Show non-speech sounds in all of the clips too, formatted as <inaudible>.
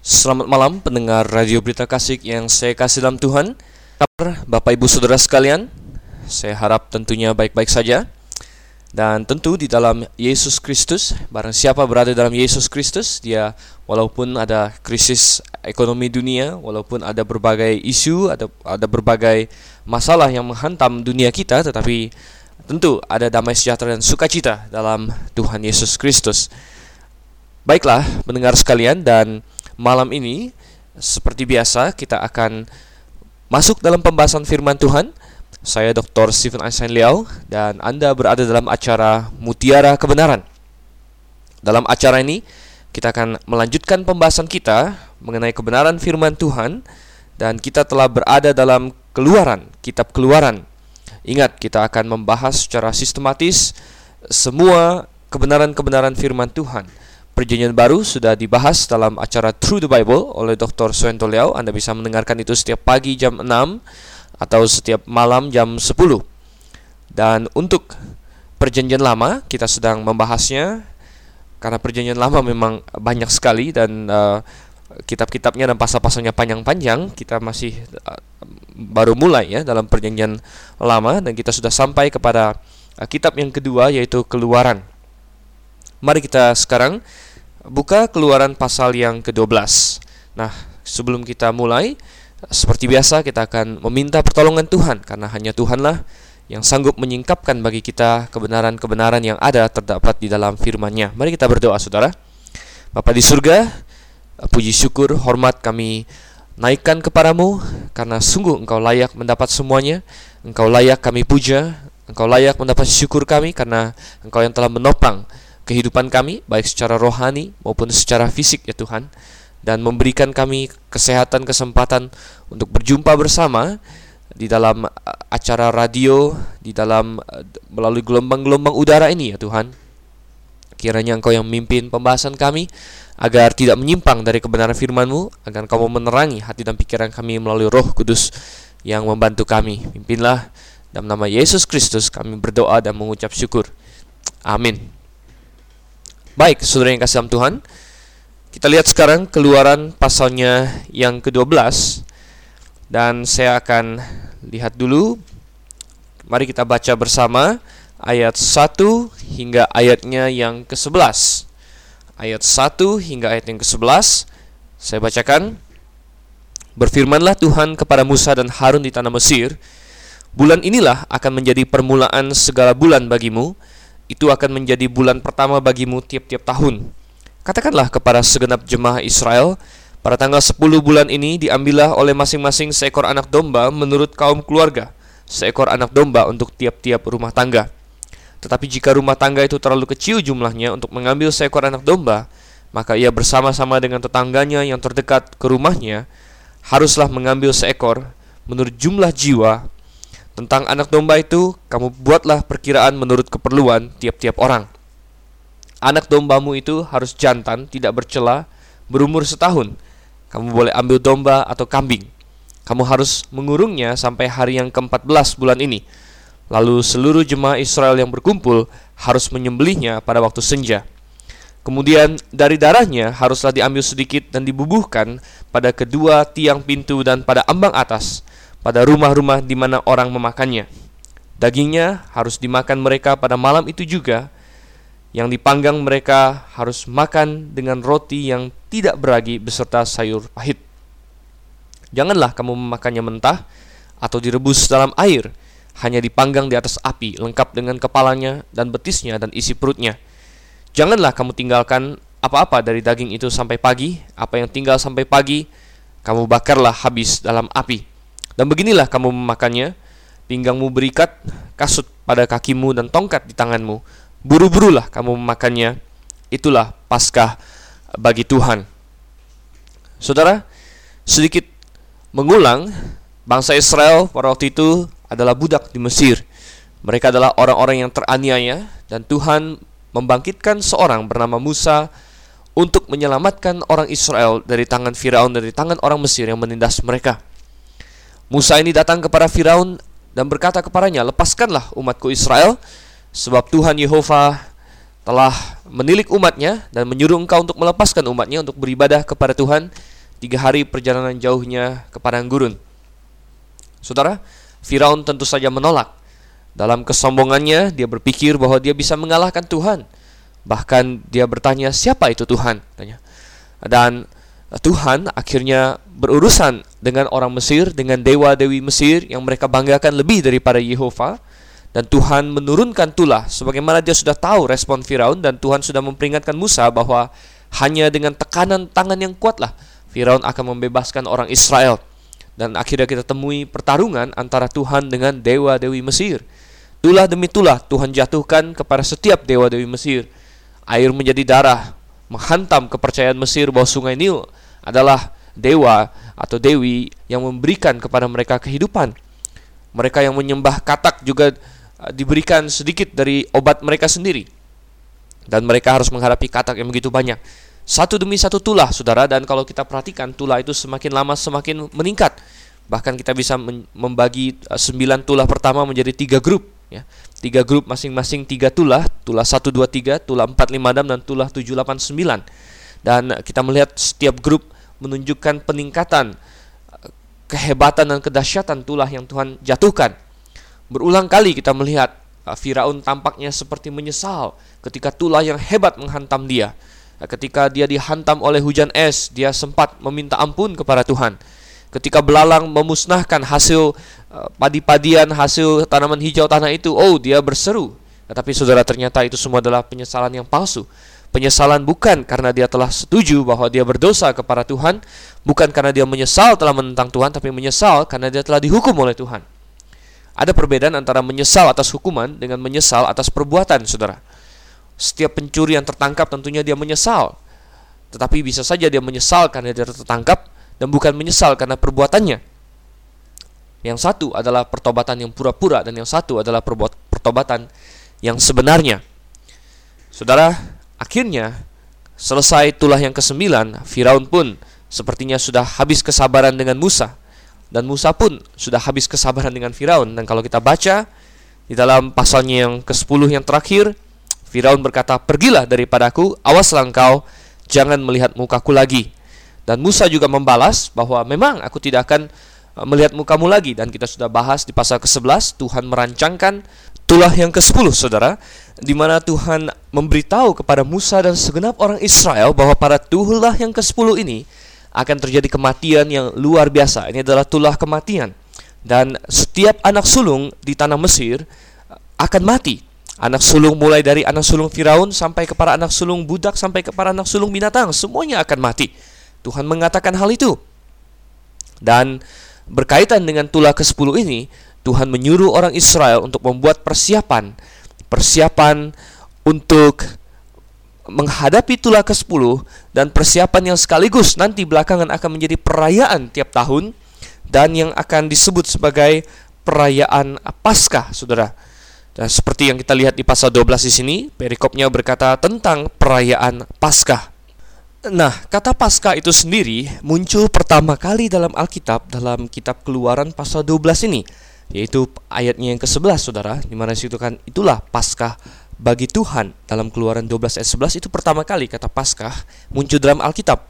Selamat malam pendengar Radio Berita Kasih yang saya kasih dalam Tuhan. Kabar Bapak Ibu Saudara sekalian, saya harap tentunya baik-baik saja. Dan tentu di dalam Yesus Kristus, barang siapa berada dalam Yesus Kristus, dia walaupun ada krisis ekonomi dunia, walaupun ada berbagai isu, ada ada berbagai masalah yang menghantam dunia kita, tetapi tentu ada damai sejahtera dan sukacita dalam Tuhan Yesus Kristus. Baiklah, mendengar sekalian dan malam ini seperti biasa kita akan masuk dalam pembahasan firman Tuhan saya Dr. Stephen Einstein Liao dan Anda berada dalam acara Mutiara Kebenaran. Dalam acara ini kita akan melanjutkan pembahasan kita mengenai kebenaran firman Tuhan dan kita telah berada dalam Keluaran, kitab Keluaran. Ingat, kita akan membahas secara sistematis semua kebenaran-kebenaran firman Tuhan. Perjanjian baru sudah dibahas dalam acara Through the Bible oleh Dr. Suento Liao. Anda bisa mendengarkan itu setiap pagi jam 6 atau setiap malam jam 10. Dan untuk perjanjian lama kita sedang membahasnya karena perjanjian lama memang banyak sekali dan uh, kitab-kitabnya dan pasal-pasalnya panjang-panjang. Kita masih uh, baru mulai ya dalam perjanjian lama dan kita sudah sampai kepada uh, kitab yang kedua yaitu Keluaran. Mari kita sekarang buka Keluaran pasal yang ke-12. Nah, sebelum kita mulai seperti biasa kita akan meminta pertolongan Tuhan karena hanya Tuhanlah yang sanggup menyingkapkan bagi kita kebenaran-kebenaran yang ada terdapat di dalam firman-Nya. Mari kita berdoa Saudara. Bapa di surga, puji syukur, hormat kami naikkan kepadamu karena sungguh Engkau layak mendapat semuanya. Engkau layak kami puja, Engkau layak mendapat syukur kami karena Engkau yang telah menopang kehidupan kami baik secara rohani maupun secara fisik ya Tuhan dan memberikan kami kesehatan kesempatan untuk berjumpa bersama di dalam uh, acara radio di dalam uh, melalui gelombang-gelombang udara ini ya Tuhan. Kiranya Engkau yang memimpin pembahasan kami agar tidak menyimpang dari kebenaran firman-Mu, agar Engkau menerangi hati dan pikiran kami melalui Roh Kudus yang membantu kami. Pimpinlah dalam nama Yesus Kristus kami berdoa dan mengucap syukur. Amin. Baik, saudara yang kasih dalam Tuhan, kita lihat sekarang keluaran pasalnya yang ke-12 dan saya akan lihat dulu. Mari kita baca bersama ayat 1 hingga ayatnya yang ke-11. Ayat 1 hingga ayat yang ke-11 saya bacakan. Berfirmanlah Tuhan kepada Musa dan Harun di tanah Mesir, Bulan inilah akan menjadi permulaan segala bulan bagimu, itu akan menjadi bulan pertama bagimu tiap-tiap tahun Katakanlah kepada segenap jemaah Israel, pada tanggal 10 bulan ini diambillah oleh masing-masing seekor anak domba menurut kaum keluarga, seekor anak domba untuk tiap-tiap rumah tangga. Tetapi jika rumah tangga itu terlalu kecil jumlahnya untuk mengambil seekor anak domba, maka ia bersama-sama dengan tetangganya yang terdekat ke rumahnya haruslah mengambil seekor menurut jumlah jiwa. Tentang anak domba itu, kamu buatlah perkiraan menurut keperluan tiap-tiap orang. Anak dombamu itu harus jantan, tidak bercela, berumur setahun. Kamu boleh ambil domba atau kambing. Kamu harus mengurungnya sampai hari yang ke-14 bulan ini. Lalu seluruh jemaah Israel yang berkumpul harus menyembelihnya pada waktu senja. Kemudian dari darahnya haruslah diambil sedikit dan dibubuhkan pada kedua tiang pintu dan pada ambang atas, pada rumah-rumah di mana orang memakannya. Dagingnya harus dimakan mereka pada malam itu juga, yang dipanggang mereka harus makan dengan roti yang tidak beragi beserta sayur pahit. Janganlah kamu memakannya mentah atau direbus dalam air, hanya dipanggang di atas api, lengkap dengan kepalanya dan betisnya dan isi perutnya. Janganlah kamu tinggalkan apa-apa dari daging itu sampai pagi, apa yang tinggal sampai pagi, kamu bakarlah habis dalam api. Dan beginilah kamu memakannya, pinggangmu berikat, kasut pada kakimu dan tongkat di tanganmu, buru-burulah kamu memakannya. Itulah Paskah bagi Tuhan. Saudara, sedikit mengulang, bangsa Israel pada waktu itu adalah budak di Mesir. Mereka adalah orang-orang yang teraniaya dan Tuhan membangkitkan seorang bernama Musa untuk menyelamatkan orang Israel dari tangan Firaun dari tangan orang Mesir yang menindas mereka. Musa ini datang kepada Firaun dan berkata kepadanya, "Lepaskanlah umatku Israel Sebab Tuhan Yehova telah menilik umatnya dan menyuruh engkau untuk melepaskan umatnya untuk beribadah kepada Tuhan tiga hari perjalanan jauhnya ke padang gurun. Saudara, Firaun tentu saja menolak. Dalam kesombongannya, dia berpikir bahwa dia bisa mengalahkan Tuhan. Bahkan dia bertanya, siapa itu Tuhan? Dan Tuhan akhirnya berurusan dengan orang Mesir, dengan dewa-dewi Mesir yang mereka banggakan lebih daripada Yehova. Dan Tuhan menurunkan tulah sebagaimana dia sudah tahu respon Firaun dan Tuhan sudah memperingatkan Musa bahwa hanya dengan tekanan tangan yang kuatlah Firaun akan membebaskan orang Israel. Dan akhirnya kita temui pertarungan antara Tuhan dengan dewa-dewi Mesir. Tulah demi tulah Tuhan jatuhkan kepada setiap dewa-dewi Mesir. Air menjadi darah, menghantam kepercayaan Mesir bahwa sungai Nil adalah dewa atau dewi yang memberikan kepada mereka kehidupan. Mereka yang menyembah katak juga uh, diberikan sedikit dari obat mereka sendiri. Dan mereka harus menghadapi katak yang begitu banyak. Satu demi satu tulah, saudara, dan kalau kita perhatikan tulah itu semakin lama semakin meningkat. Bahkan kita bisa membagi uh, sembilan tulah pertama menjadi tiga grup. Ya. Tiga grup masing-masing tiga tulah, tulah satu dua tiga, tulah empat lima enam dan tulah tujuh delapan sembilan. Dan kita melihat setiap grup menunjukkan peningkatan uh, kehebatan dan kedahsyatan tulah yang Tuhan jatuhkan. Berulang kali kita melihat uh, Firaun tampaknya seperti menyesal ketika tulah yang hebat menghantam dia. Nah, ketika dia dihantam oleh hujan es, dia sempat meminta ampun kepada Tuhan. Ketika belalang memusnahkan hasil padi-padian, hasil tanaman hijau tanah itu, oh dia berseru. Tetapi saudara ternyata itu semua adalah penyesalan yang palsu. Penyesalan bukan karena dia telah setuju bahwa dia berdosa kepada Tuhan, bukan karena dia menyesal telah menentang Tuhan, tapi menyesal karena dia telah dihukum oleh Tuhan. Ada perbedaan antara menyesal atas hukuman dengan menyesal atas perbuatan, saudara. Setiap pencuri yang tertangkap tentunya dia menyesal. Tetapi bisa saja dia menyesal karena dia tertangkap dan bukan menyesal karena perbuatannya. Yang satu adalah pertobatan yang pura-pura dan yang satu adalah pertobatan yang sebenarnya. Saudara, akhirnya selesai tulah yang kesembilan, Firaun pun sepertinya sudah habis kesabaran dengan Musa dan Musa pun sudah habis kesabaran dengan Firaun dan kalau kita baca di dalam pasalnya yang ke-10 yang terakhir Firaun berkata, "Pergilah daripadaku, awaslah engkau, jangan melihat mukaku lagi." Dan Musa juga membalas bahwa memang aku tidak akan melihat mukamu lagi dan kita sudah bahas di pasal ke-11 Tuhan merancangkan tulah yang ke-10 Saudara di mana Tuhan memberitahu kepada Musa dan segenap orang Israel bahwa pada tulah yang ke-10 ini akan terjadi kematian yang luar biasa. Ini adalah tulah kematian. Dan setiap anak sulung di tanah Mesir uh, akan mati Anak sulung mulai dari anak sulung Firaun sampai kepada anak sulung budak sampai kepada anak sulung binatang, semuanya akan mati. Tuhan mengatakan hal itu. Dan berkaitan dengan tulah ke-10 ini, Tuhan menyuruh orang Israel untuk membuat persiapan, persiapan untuk menghadapi tulah ke-10 dan persiapan yang sekaligus nanti belakangan akan menjadi perayaan tiap tahun dan yang akan disebut sebagai perayaan Paskah, Saudara. Dan seperti yang kita lihat di pasal 12 di sini, perikopnya berkata tentang perayaan Paskah. Nah, kata Paskah itu sendiri muncul pertama kali dalam Alkitab dalam kitab Keluaran pasal 12 ini, yaitu ayatnya yang ke-11 Saudara, di mana situ kan itulah Paskah bagi Tuhan dalam Keluaran 12 ayat 11 itu pertama kali kata Paskah muncul dalam Alkitab.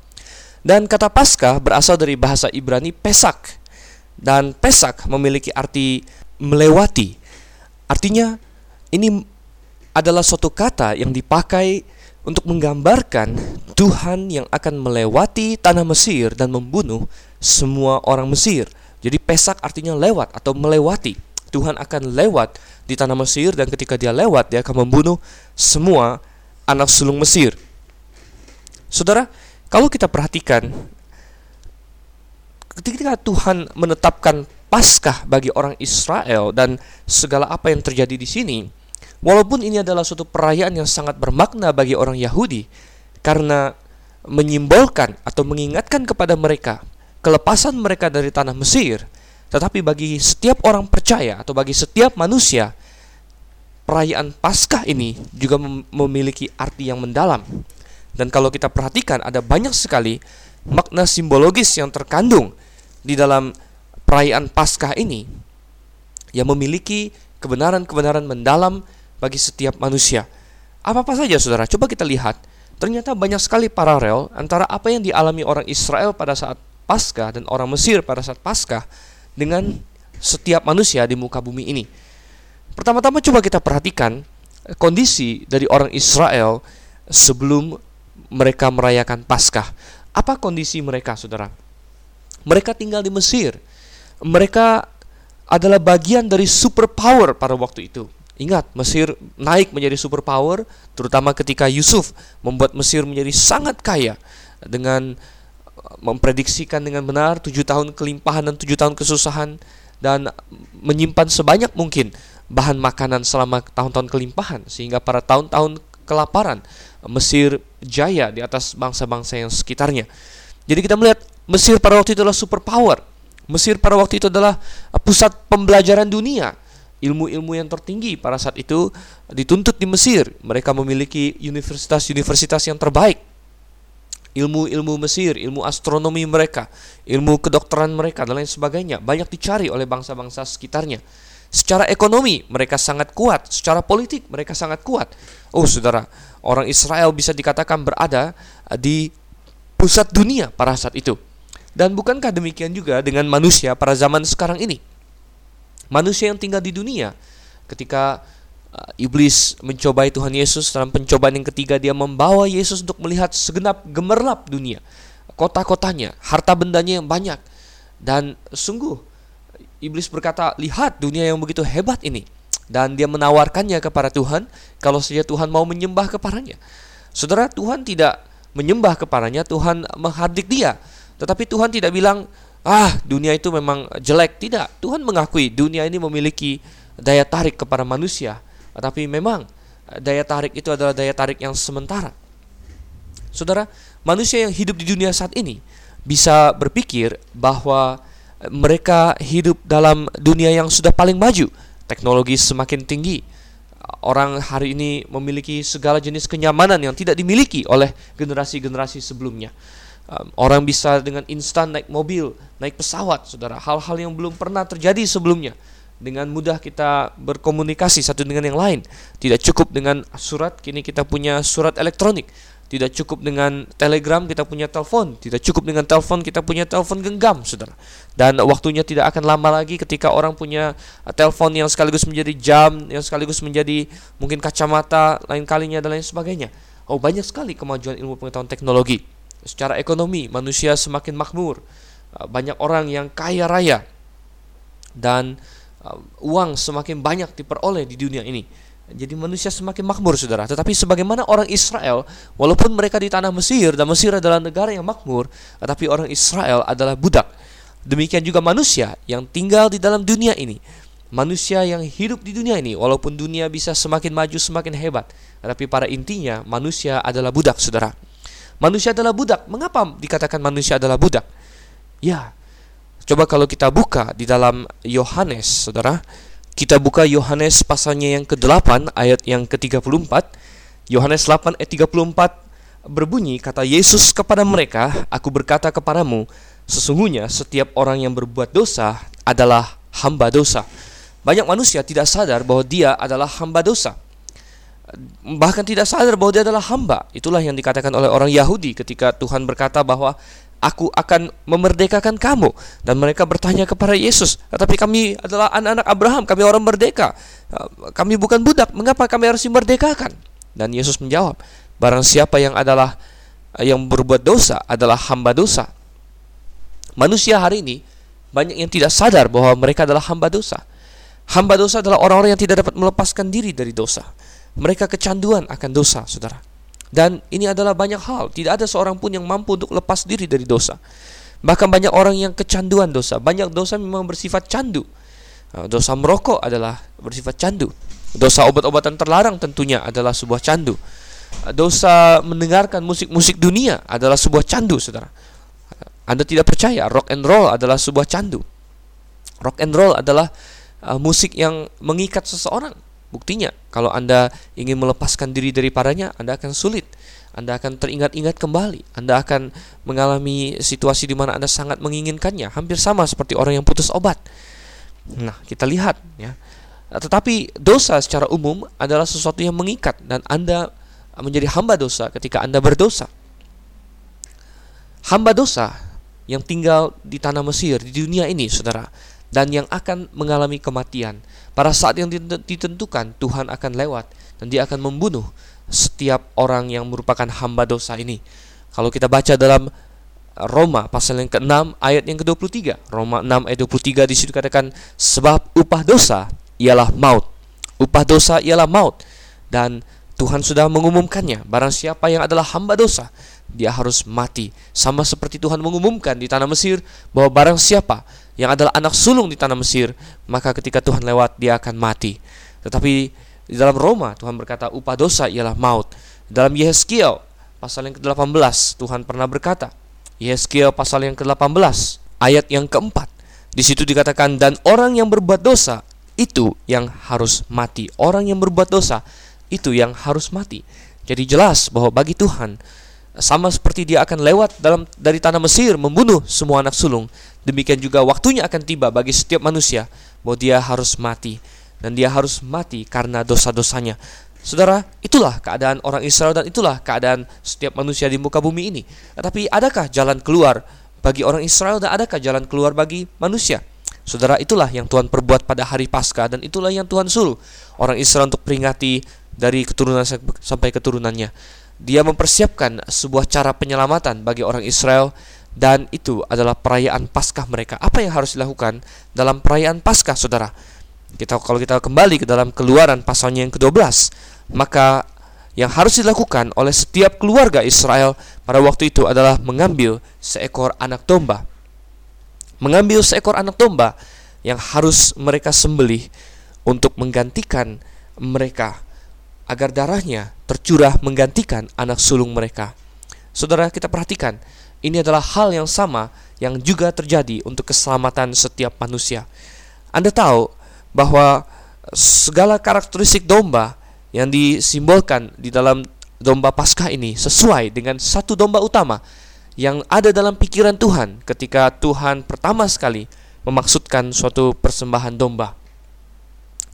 Dan kata Paskah berasal dari bahasa Ibrani Pesak. Dan Pesak memiliki arti melewati Artinya ini adalah suatu kata yang dipakai untuk menggambarkan Tuhan yang akan melewati tanah Mesir dan membunuh semua orang Mesir. Jadi pesak artinya lewat atau melewati. Tuhan akan lewat di tanah Mesir dan ketika dia lewat dia akan membunuh semua anak sulung Mesir. Saudara, kalau kita perhatikan ketika Tuhan menetapkan Paskah bagi orang Israel dan segala apa yang terjadi di sini, walaupun ini adalah suatu perayaan yang sangat bermakna bagi orang Yahudi karena menyimbolkan atau mengingatkan kepada mereka kelepasan mereka dari tanah Mesir, tetapi bagi setiap orang percaya atau bagi setiap manusia, perayaan Paskah ini juga memiliki arti yang mendalam. Dan kalau kita perhatikan ada banyak sekali makna simbologis yang terkandung di dalam perayaan Paskah ini yang memiliki kebenaran-kebenaran mendalam bagi setiap manusia. Apa-apa saja saudara, coba kita lihat ternyata banyak sekali paralel antara apa yang dialami orang Israel pada saat Paskah dan orang Mesir pada saat Paskah dengan setiap manusia di muka bumi ini. Pertama-tama coba kita perhatikan kondisi dari orang Israel sebelum mereka merayakan Paskah. Apa kondisi mereka, Saudara? Mereka tinggal di Mesir. Mereka adalah bagian dari superpower pada waktu itu. Ingat, Mesir naik menjadi superpower, terutama ketika Yusuf membuat Mesir menjadi sangat kaya dengan uh, memprediksikan dengan benar tujuh tahun kelimpahan dan tujuh tahun kesusahan dan menyimpan sebanyak mungkin bahan makanan selama tahun-tahun kelimpahan sehingga pada tahun-tahun kelaparan Mesir jaya di atas bangsa-bangsa yang sekitarnya. Jadi kita melihat Mesir pada waktu itu adalah superpower. Mesir pada waktu itu adalah uh, pusat pembelajaran dunia ilmu-ilmu yang tertinggi pada saat itu dituntut di Mesir. Mereka memiliki universitas-universitas yang terbaik. Ilmu-ilmu Mesir, ilmu astronomi mereka, ilmu kedokteran mereka dan lain sebagainya banyak dicari oleh bangsa-bangsa sekitarnya. Secara ekonomi mereka sangat kuat, secara politik mereka sangat kuat. Oh, Saudara, orang Israel bisa dikatakan berada di pusat dunia pada saat itu. Dan bukankah demikian juga dengan manusia pada zaman sekarang ini? manusia yang tinggal di dunia. Ketika uh, iblis mencobai Tuhan Yesus dalam pencobaan yang ketiga dia membawa Yesus untuk melihat segenap gemerlap dunia, kota-kotanya, harta bendanya yang banyak. Dan sungguh iblis berkata, "Lihat dunia yang begitu hebat ini." Dan dia menawarkannya kepada Tuhan kalau saja Tuhan mau menyembah kepadanya. Saudara, Tuhan tidak menyembah kepadanya, Tuhan menghardik dia. Tetapi Tuhan tidak bilang, ah dunia itu memang jelek. Tidak. Tuhan mengakui dunia ini memiliki daya tarik kepada manusia. Tapi memang eh, daya tarik itu adalah daya tarik yang sementara. Saudara manusia yang hidup di dunia saat ini bisa berpikir bahwa eh, mereka hidup dalam dunia yang sudah paling maju. Teknologi semakin tinggi. Orang hari ini memiliki segala jenis kenyamanan yang tidak dimiliki oleh generasi-generasi sebelumnya um, orang bisa dengan instan naik mobil, naik pesawat, saudara. Hal-hal yang belum pernah terjadi sebelumnya. Dengan mudah kita berkomunikasi satu dengan yang lain. Tidak cukup dengan surat, kini kita punya surat elektronik. Tidak cukup dengan telegram, kita punya telepon. Tidak cukup dengan telepon, kita punya telepon genggam, saudara. Dan waktunya tidak akan lama lagi ketika orang punya uh, telepon yang sekaligus menjadi jam, yang sekaligus menjadi mungkin kacamata, lain kalinya, dan lain sebagainya. Oh, banyak sekali kemajuan ilmu pengetahuan teknologi secara ekonomi manusia semakin makmur. Uh, banyak orang yang kaya raya dan uh, uang semakin banyak diperoleh di dunia ini. Jadi manusia semakin makmur saudara. Tetapi sebagaimana orang Israel walaupun mereka di tanah Mesir dan Mesir adalah negara yang makmur tetapi orang Israel adalah budak. Demikian juga manusia yang tinggal di dalam dunia ini. Manusia yang hidup di dunia ini walaupun dunia bisa semakin maju semakin hebat tetapi pada intinya manusia adalah budak saudara Manusia adalah budak. Mengapa dikatakan manusia adalah budak? Ya, coba kalau kita buka di dalam Yohanes, saudara. Kita buka Yohanes pasalnya yang ke-8 ayat yang ke-34. Yohanes 8 ayat 34 berbunyi, kata Yesus kepada mereka, Aku berkata kepadamu, sesungguhnya setiap orang yang berbuat dosa adalah hamba dosa. Banyak manusia tidak sadar bahwa dia adalah hamba dosa bahkan tidak sadar bahwa dia adalah hamba. Itulah yang dikatakan oleh orang Yahudi ketika Tuhan berkata bahwa aku akan memerdekakan kamu dan mereka bertanya kepada Yesus, "Tetapi kami adalah anak-anak Abraham, kami orang merdeka. Kami bukan budak, mengapa kami harus dimerdekakan?" Dan Yesus menjawab, "Barang siapa yang adalah yang berbuat dosa adalah hamba dosa." Manusia hari ini banyak yang tidak sadar bahwa mereka adalah hamba dosa. Hamba dosa adalah orang-orang yang tidak dapat melepaskan diri dari dosa. Mereka kecanduan akan dosa, saudara. Dan ini adalah banyak hal. Tidak ada seorang pun yang mampu untuk lepas diri dari dosa. Bahkan banyak orang yang kecanduan dosa. Banyak dosa memang bersifat candu. Nah, dosa merokok adalah bersifat candu. Dosa obat-obatan terlarang tentunya adalah sebuah candu. Dosa mendengarkan musik-musik dunia adalah sebuah candu, saudara. Anda tidak percaya, rock and roll adalah sebuah candu. Rock and roll adalah uh, musik yang mengikat seseorang Buktinya, kalau Anda ingin melepaskan diri daripadanya, Anda akan sulit. Anda akan teringat-ingat kembali. Anda akan mengalami situasi di mana Anda sangat menginginkannya, hampir sama seperti orang yang putus obat. Nah, kita lihat ya. Tetapi dosa secara umum adalah sesuatu yang mengikat dan Anda menjadi hamba dosa ketika Anda berdosa. Hamba dosa yang tinggal di tanah Mesir, di dunia ini, saudara, dan yang akan mengalami kematian. Pada saat yang ditentukan, Tuhan akan lewat dan dia akan membunuh setiap orang yang merupakan hamba dosa ini. Kalau kita baca dalam Roma pasal yang ke-6 ayat yang ke-23. Roma 6 ayat 23 di situ katakan sebab upah dosa ialah maut. Upah dosa ialah maut dan Tuhan sudah mengumumkannya. Barang siapa yang adalah hamba dosa, dia harus mati. Sama seperti Tuhan mengumumkan di tanah Mesir bahwa barang siapa yang adalah anak sulung di tanah Mesir, maka ketika Tuhan lewat dia akan mati. Tetapi di dalam Roma Tuhan berkata upah dosa ialah maut. Dalam Yehezkiel pasal yang ke-18 Tuhan pernah berkata, Yehezkiel pasal yang ke-18 ayat yang keempat. Di situ dikatakan dan orang yang berbuat dosa itu yang harus mati. Orang yang berbuat dosa itu yang harus mati. Jadi jelas bahwa bagi Tuhan sama seperti dia akan lewat dalam dari tanah Mesir membunuh semua anak sulung, demikian juga waktunya akan tiba bagi setiap manusia bahwa dia harus mati dan dia harus mati karena dosa-dosanya. Saudara, itulah keadaan orang Israel dan itulah keadaan setiap manusia di muka bumi ini. Tetapi adakah jalan keluar bagi orang Israel dan adakah jalan keluar bagi manusia? Saudara, itulah yang Tuhan perbuat pada hari Paskah dan itulah yang Tuhan suruh orang Israel untuk peringati dari keturunan sampai keturunannya. Dia mempersiapkan sebuah cara penyelamatan bagi orang Israel dan itu adalah perayaan Paskah mereka. Apa yang harus dilakukan dalam perayaan Paskah, Saudara? Kita kalau kita kembali ke dalam Keluaran pasalnya yang ke-12, maka yang harus dilakukan oleh setiap keluarga Israel pada waktu itu adalah mengambil seekor anak domba. Mengambil seekor anak domba yang harus mereka sembelih untuk menggantikan mereka agar darahnya tercurah menggantikan anak sulung mereka. Saudara, kita perhatikan, ini adalah hal yang sama yang juga terjadi untuk keselamatan setiap manusia. Anda tahu bahwa segala karakteristik domba yang disimbolkan di dalam domba Paskah ini sesuai dengan satu domba utama yang ada dalam pikiran Tuhan ketika Tuhan pertama sekali memaksudkan suatu persembahan domba.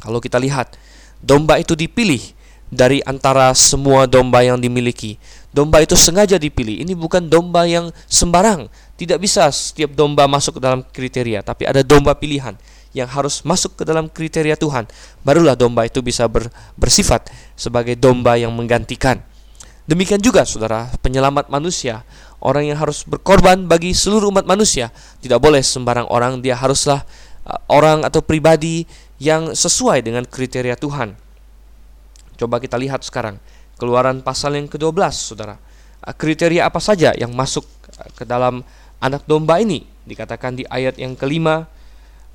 Kalau kita lihat, domba itu dipilih dari antara semua domba yang dimiliki. Domba itu sengaja dipilih. Ini bukan domba yang sembarang. Tidak bisa setiap domba masuk ke dalam kriteria, tapi ada domba pilihan yang harus masuk ke dalam kriteria Tuhan. Barulah domba itu bisa ber, bersifat sebagai domba yang menggantikan. Demikian juga saudara, penyelamat manusia, orang yang harus berkorban bagi seluruh umat manusia, tidak boleh sembarang orang, dia haruslah uh, orang atau pribadi yang sesuai dengan kriteria Tuhan. Coba kita lihat sekarang Keluaran pasal yang ke-12 Saudara. Kriteria apa saja yang masuk ke dalam anak domba ini? Dikatakan di ayat yang kelima,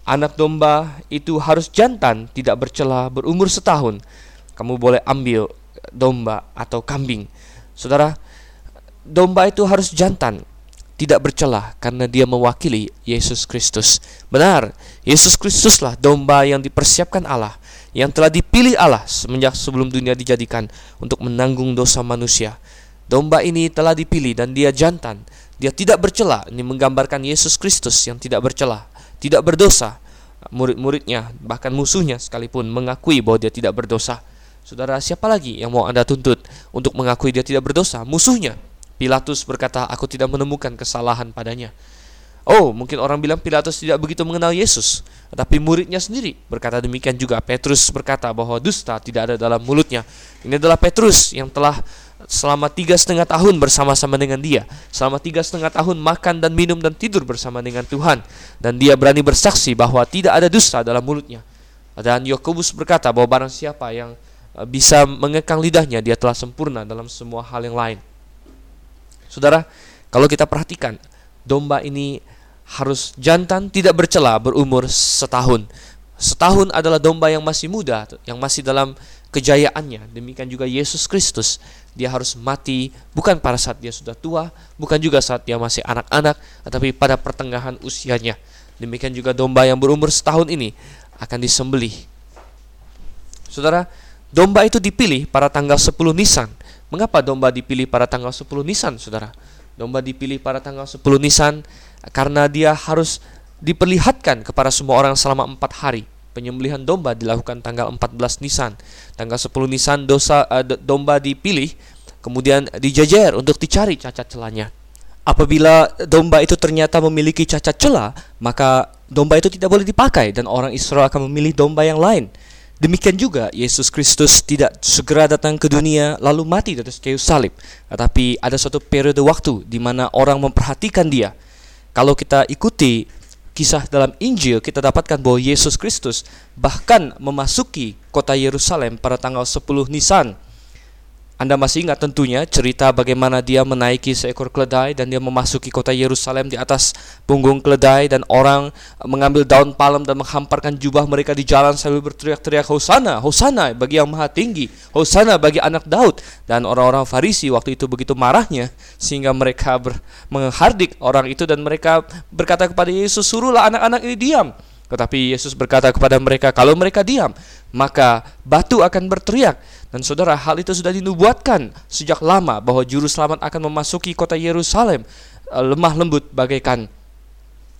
anak domba itu harus jantan, tidak bercela, berumur setahun. Kamu boleh ambil domba atau kambing. Saudara, domba itu harus jantan, tidak bercela karena dia mewakili Yesus Kristus. Benar, Yesus Kristuslah domba yang dipersiapkan Allah yang telah dipilih Allah semenjak sebelum dunia dijadikan untuk menanggung dosa manusia. Domba ini telah dipilih dan dia jantan. Dia tidak bercela. Ini menggambarkan Yesus Kristus yang tidak bercela, tidak berdosa. Murid-muridnya, bahkan musuhnya sekalipun mengakui bahwa dia tidak berdosa. Saudara, siapa lagi yang mau Anda tuntut untuk mengakui dia tidak berdosa? Musuhnya. Pilatus berkata, "Aku tidak menemukan kesalahan padanya." Oh, mungkin orang bilang Pilatus tidak begitu mengenal Yesus, tetapi muridnya sendiri berkata demikian juga. Petrus berkata bahwa dusta tidak ada dalam mulutnya. Ini adalah Petrus yang telah selama tiga setengah tahun bersama-sama dengan dia, selama tiga setengah tahun makan dan minum dan tidur bersama dengan Tuhan, dan dia berani bersaksi bahwa tidak ada dusta dalam mulutnya. Dan Yakobus berkata bahwa barang siapa yang eh, bisa mengekang lidahnya, dia telah sempurna dalam semua hal yang lain. Saudara, kalau kita perhatikan, domba ini harus jantan tidak bercela berumur setahun. Setahun adalah domba yang masih muda, yang masih dalam kejayaannya. Demikian juga Yesus Kristus. Dia harus mati bukan pada saat dia sudah tua, bukan juga saat dia masih anak-anak, tetapi pada pertengahan usianya. Demikian juga domba yang berumur setahun ini akan disembelih. Saudara, domba itu dipilih pada tanggal 10 Nisan. Mengapa domba dipilih pada tanggal 10 Nisan, Saudara? Domba dipilih pada tanggal 10 Nisan karena dia harus diperlihatkan kepada semua orang selama empat hari. Penyembelihan domba dilakukan tanggal 14 Nisan. Tanggal 10 Nisan dosa uh, domba dipilih kemudian dijajar untuk dicari cacat celahnya. Apabila domba itu ternyata memiliki cacat celah, maka domba itu tidak boleh dipakai dan orang Israel akan memilih domba yang lain. Demikian juga Yesus Kristus tidak segera datang ke dunia lalu mati di atas kayu salib, tetapi ada suatu periode waktu di mana orang memperhatikan dia. Kalau kita ikuti kisah dalam Injil, kita dapatkan bahwa Yesus Kristus bahkan memasuki kota Yerusalem pada tanggal 10 Nisan anda masih ingat tentunya cerita bagaimana dia menaiki seekor keledai dan dia memasuki kota Yerusalem di atas punggung keledai dan orang mengambil daun palem dan menghamparkan jubah mereka di jalan sambil berteriak-teriak Hosana, Hosana bagi yang maha tinggi, Hosana bagi anak Daud dan orang-orang Farisi waktu itu begitu marahnya sehingga mereka menghardik orang itu dan mereka berkata kepada Yesus suruhlah anak-anak ini diam. Tetapi Yesus berkata kepada mereka, kalau mereka diam, maka batu akan berteriak. Dan saudara, hal itu sudah dinubuatkan sejak lama bahwa juru selamat akan memasuki kota Yerusalem eh, lemah lembut bagaikan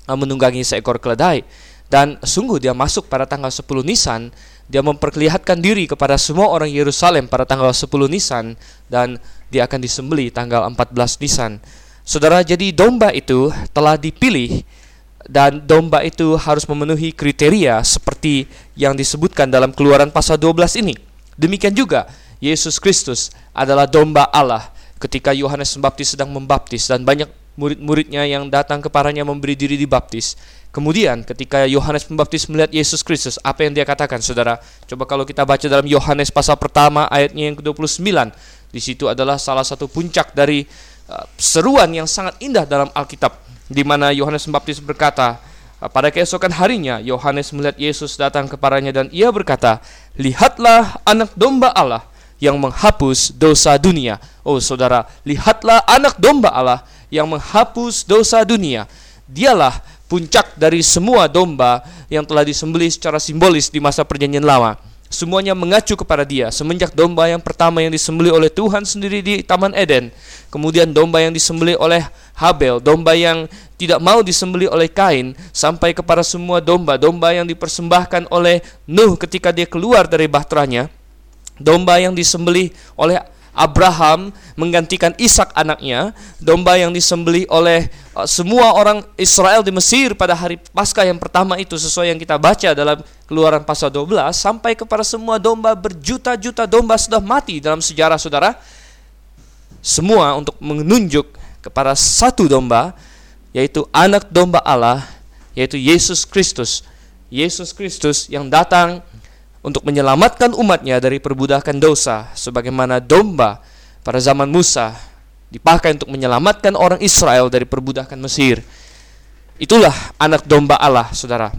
eh, menunggangi seekor keledai. Dan sungguh dia masuk pada tanggal 10 Nisan, dia memperlihatkan diri kepada semua orang Yerusalem pada tanggal 10 Nisan dan dia akan disembeli tanggal 14 Nisan. Saudara, jadi domba itu telah dipilih dan domba itu harus memenuhi kriteria seperti yang disebutkan dalam Keluaran pasal 12 ini. Demikian juga Yesus Kristus adalah domba Allah ketika Yohanes Pembaptis sedang membaptis dan banyak murid-muridnya yang datang kepadanya memberi diri dibaptis. Kemudian ketika Yohanes Pembaptis melihat Yesus Kristus, apa yang dia katakan Saudara? Coba kalau kita baca dalam Yohanes pasal pertama ayatnya yang ke-29. Di situ adalah salah satu puncak dari uh, seruan yang sangat indah dalam Alkitab di mana Yohanes Pembaptis berkata, pada keesokan harinya Yohanes melihat Yesus datang kepadanya dan ia berkata, "Lihatlah anak domba Allah yang menghapus dosa dunia." Oh saudara, lihatlah anak domba Allah yang menghapus dosa dunia. Dialah puncak dari semua domba yang telah disembelih secara simbolis di masa perjanjian lama. Semuanya mengacu kepada dia semenjak domba yang pertama yang disembelih oleh Tuhan sendiri di Taman Eden. Kemudian domba yang disembelih oleh Habel, domba yang tidak mau disembelih oleh Kain sampai kepada semua domba-domba yang dipersembahkan oleh Nuh ketika dia keluar dari bahteranya. Domba yang disembelih oleh Abraham menggantikan Ishak anaknya, domba yang disembelih oleh uh, semua orang Israel di Mesir pada hari Paskah yang pertama itu sesuai yang kita baca dalam Keluaran pasal 12 sampai kepada semua domba berjuta-juta domba sudah mati dalam sejarah Saudara. Semua untuk menunjuk kepada satu domba yaitu anak domba Allah yaitu Yesus Kristus. Yesus Kristus yang datang untuk menyelamatkan umatnya dari perbudakan dosa sebagaimana domba pada zaman Musa dipakai untuk menyelamatkan orang Israel dari perbudakan Mesir. Itulah anak domba Allah, Saudara.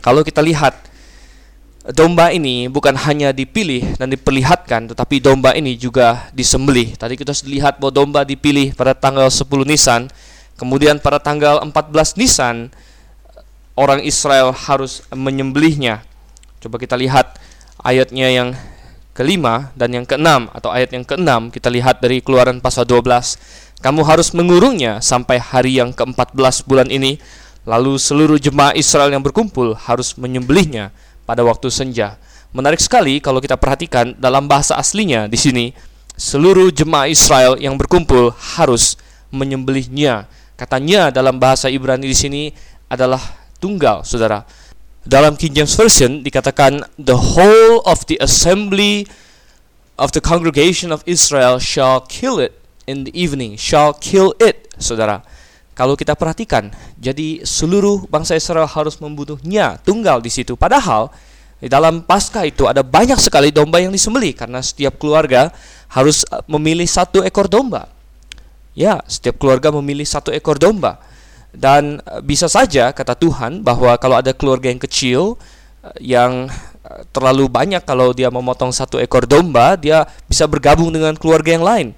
Kalau kita lihat domba ini bukan hanya dipilih dan diperlihatkan tetapi domba ini juga disembelih. Tadi kita sudah lihat bahwa domba dipilih pada tanggal 10 Nisan, kemudian pada tanggal 14 Nisan orang Israel harus menyembelihnya Coba kita lihat ayatnya yang kelima dan yang keenam atau ayat yang keenam kita lihat dari keluaran pasal 12 kamu harus mengurungnya sampai hari yang ke-14 bulan ini lalu seluruh jemaah Israel yang berkumpul harus menyembelihnya pada waktu senja. Menarik sekali kalau kita perhatikan dalam bahasa aslinya di sini seluruh jemaah Israel yang berkumpul harus menyembelihnya. Katanya dalam bahasa Ibrani di sini adalah tunggal saudara dalam King James Version dikatakan the whole of the assembly of the congregation of Israel shall kill it in the evening, shall kill it, saudara. Kalau kita perhatikan, jadi seluruh bangsa Israel harus membunuhnya tunggal di situ. Padahal di dalam Paskah itu ada banyak sekali domba yang disembelih karena setiap keluarga harus uh, memilih satu ekor domba. Ya, setiap keluarga memilih satu ekor domba. Dan eh, bisa saja kata Tuhan bahwa kalau ada keluarga yang kecil eh, yang eh, terlalu banyak kalau dia memotong satu ekor domba, dia bisa bergabung dengan keluarga yang lain.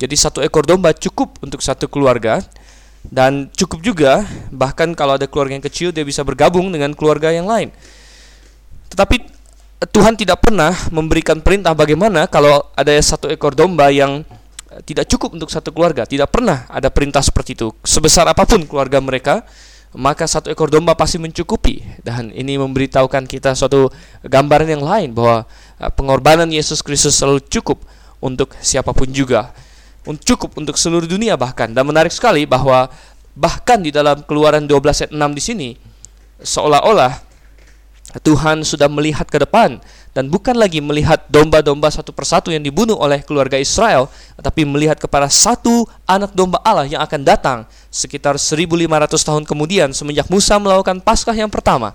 Jadi satu ekor domba cukup untuk satu keluarga dan cukup juga bahkan kalau ada keluarga yang kecil dia bisa bergabung dengan keluarga yang lain. Tetapi Tuhan tidak pernah memberikan perintah bagaimana kalau ada satu ekor domba yang tidak cukup untuk satu keluarga. Tidak pernah ada perintah seperti itu. Sebesar apa pun keluarga mereka, maka satu ekor domba pasti mencukupi. Dan ini memberitahukan kita suatu gambaran yang lain bahwa uh, pengorbanan Yesus Kristus selalu cukup untuk siapa pun juga. Cukup untuk seluruh dunia bahkan. Dan menarik sekali bahwa bahkan di dalam Keluaran 12 ayat 6 di sini seolah-olah Tuhan sudah melihat ke depan dan bukan lagi melihat domba-domba satu persatu yang dibunuh oleh keluarga Israel, tetapi melihat kepada satu anak domba Allah yang akan datang sekitar 1500 tahun kemudian semenjak Musa melakukan Paskah yang pertama.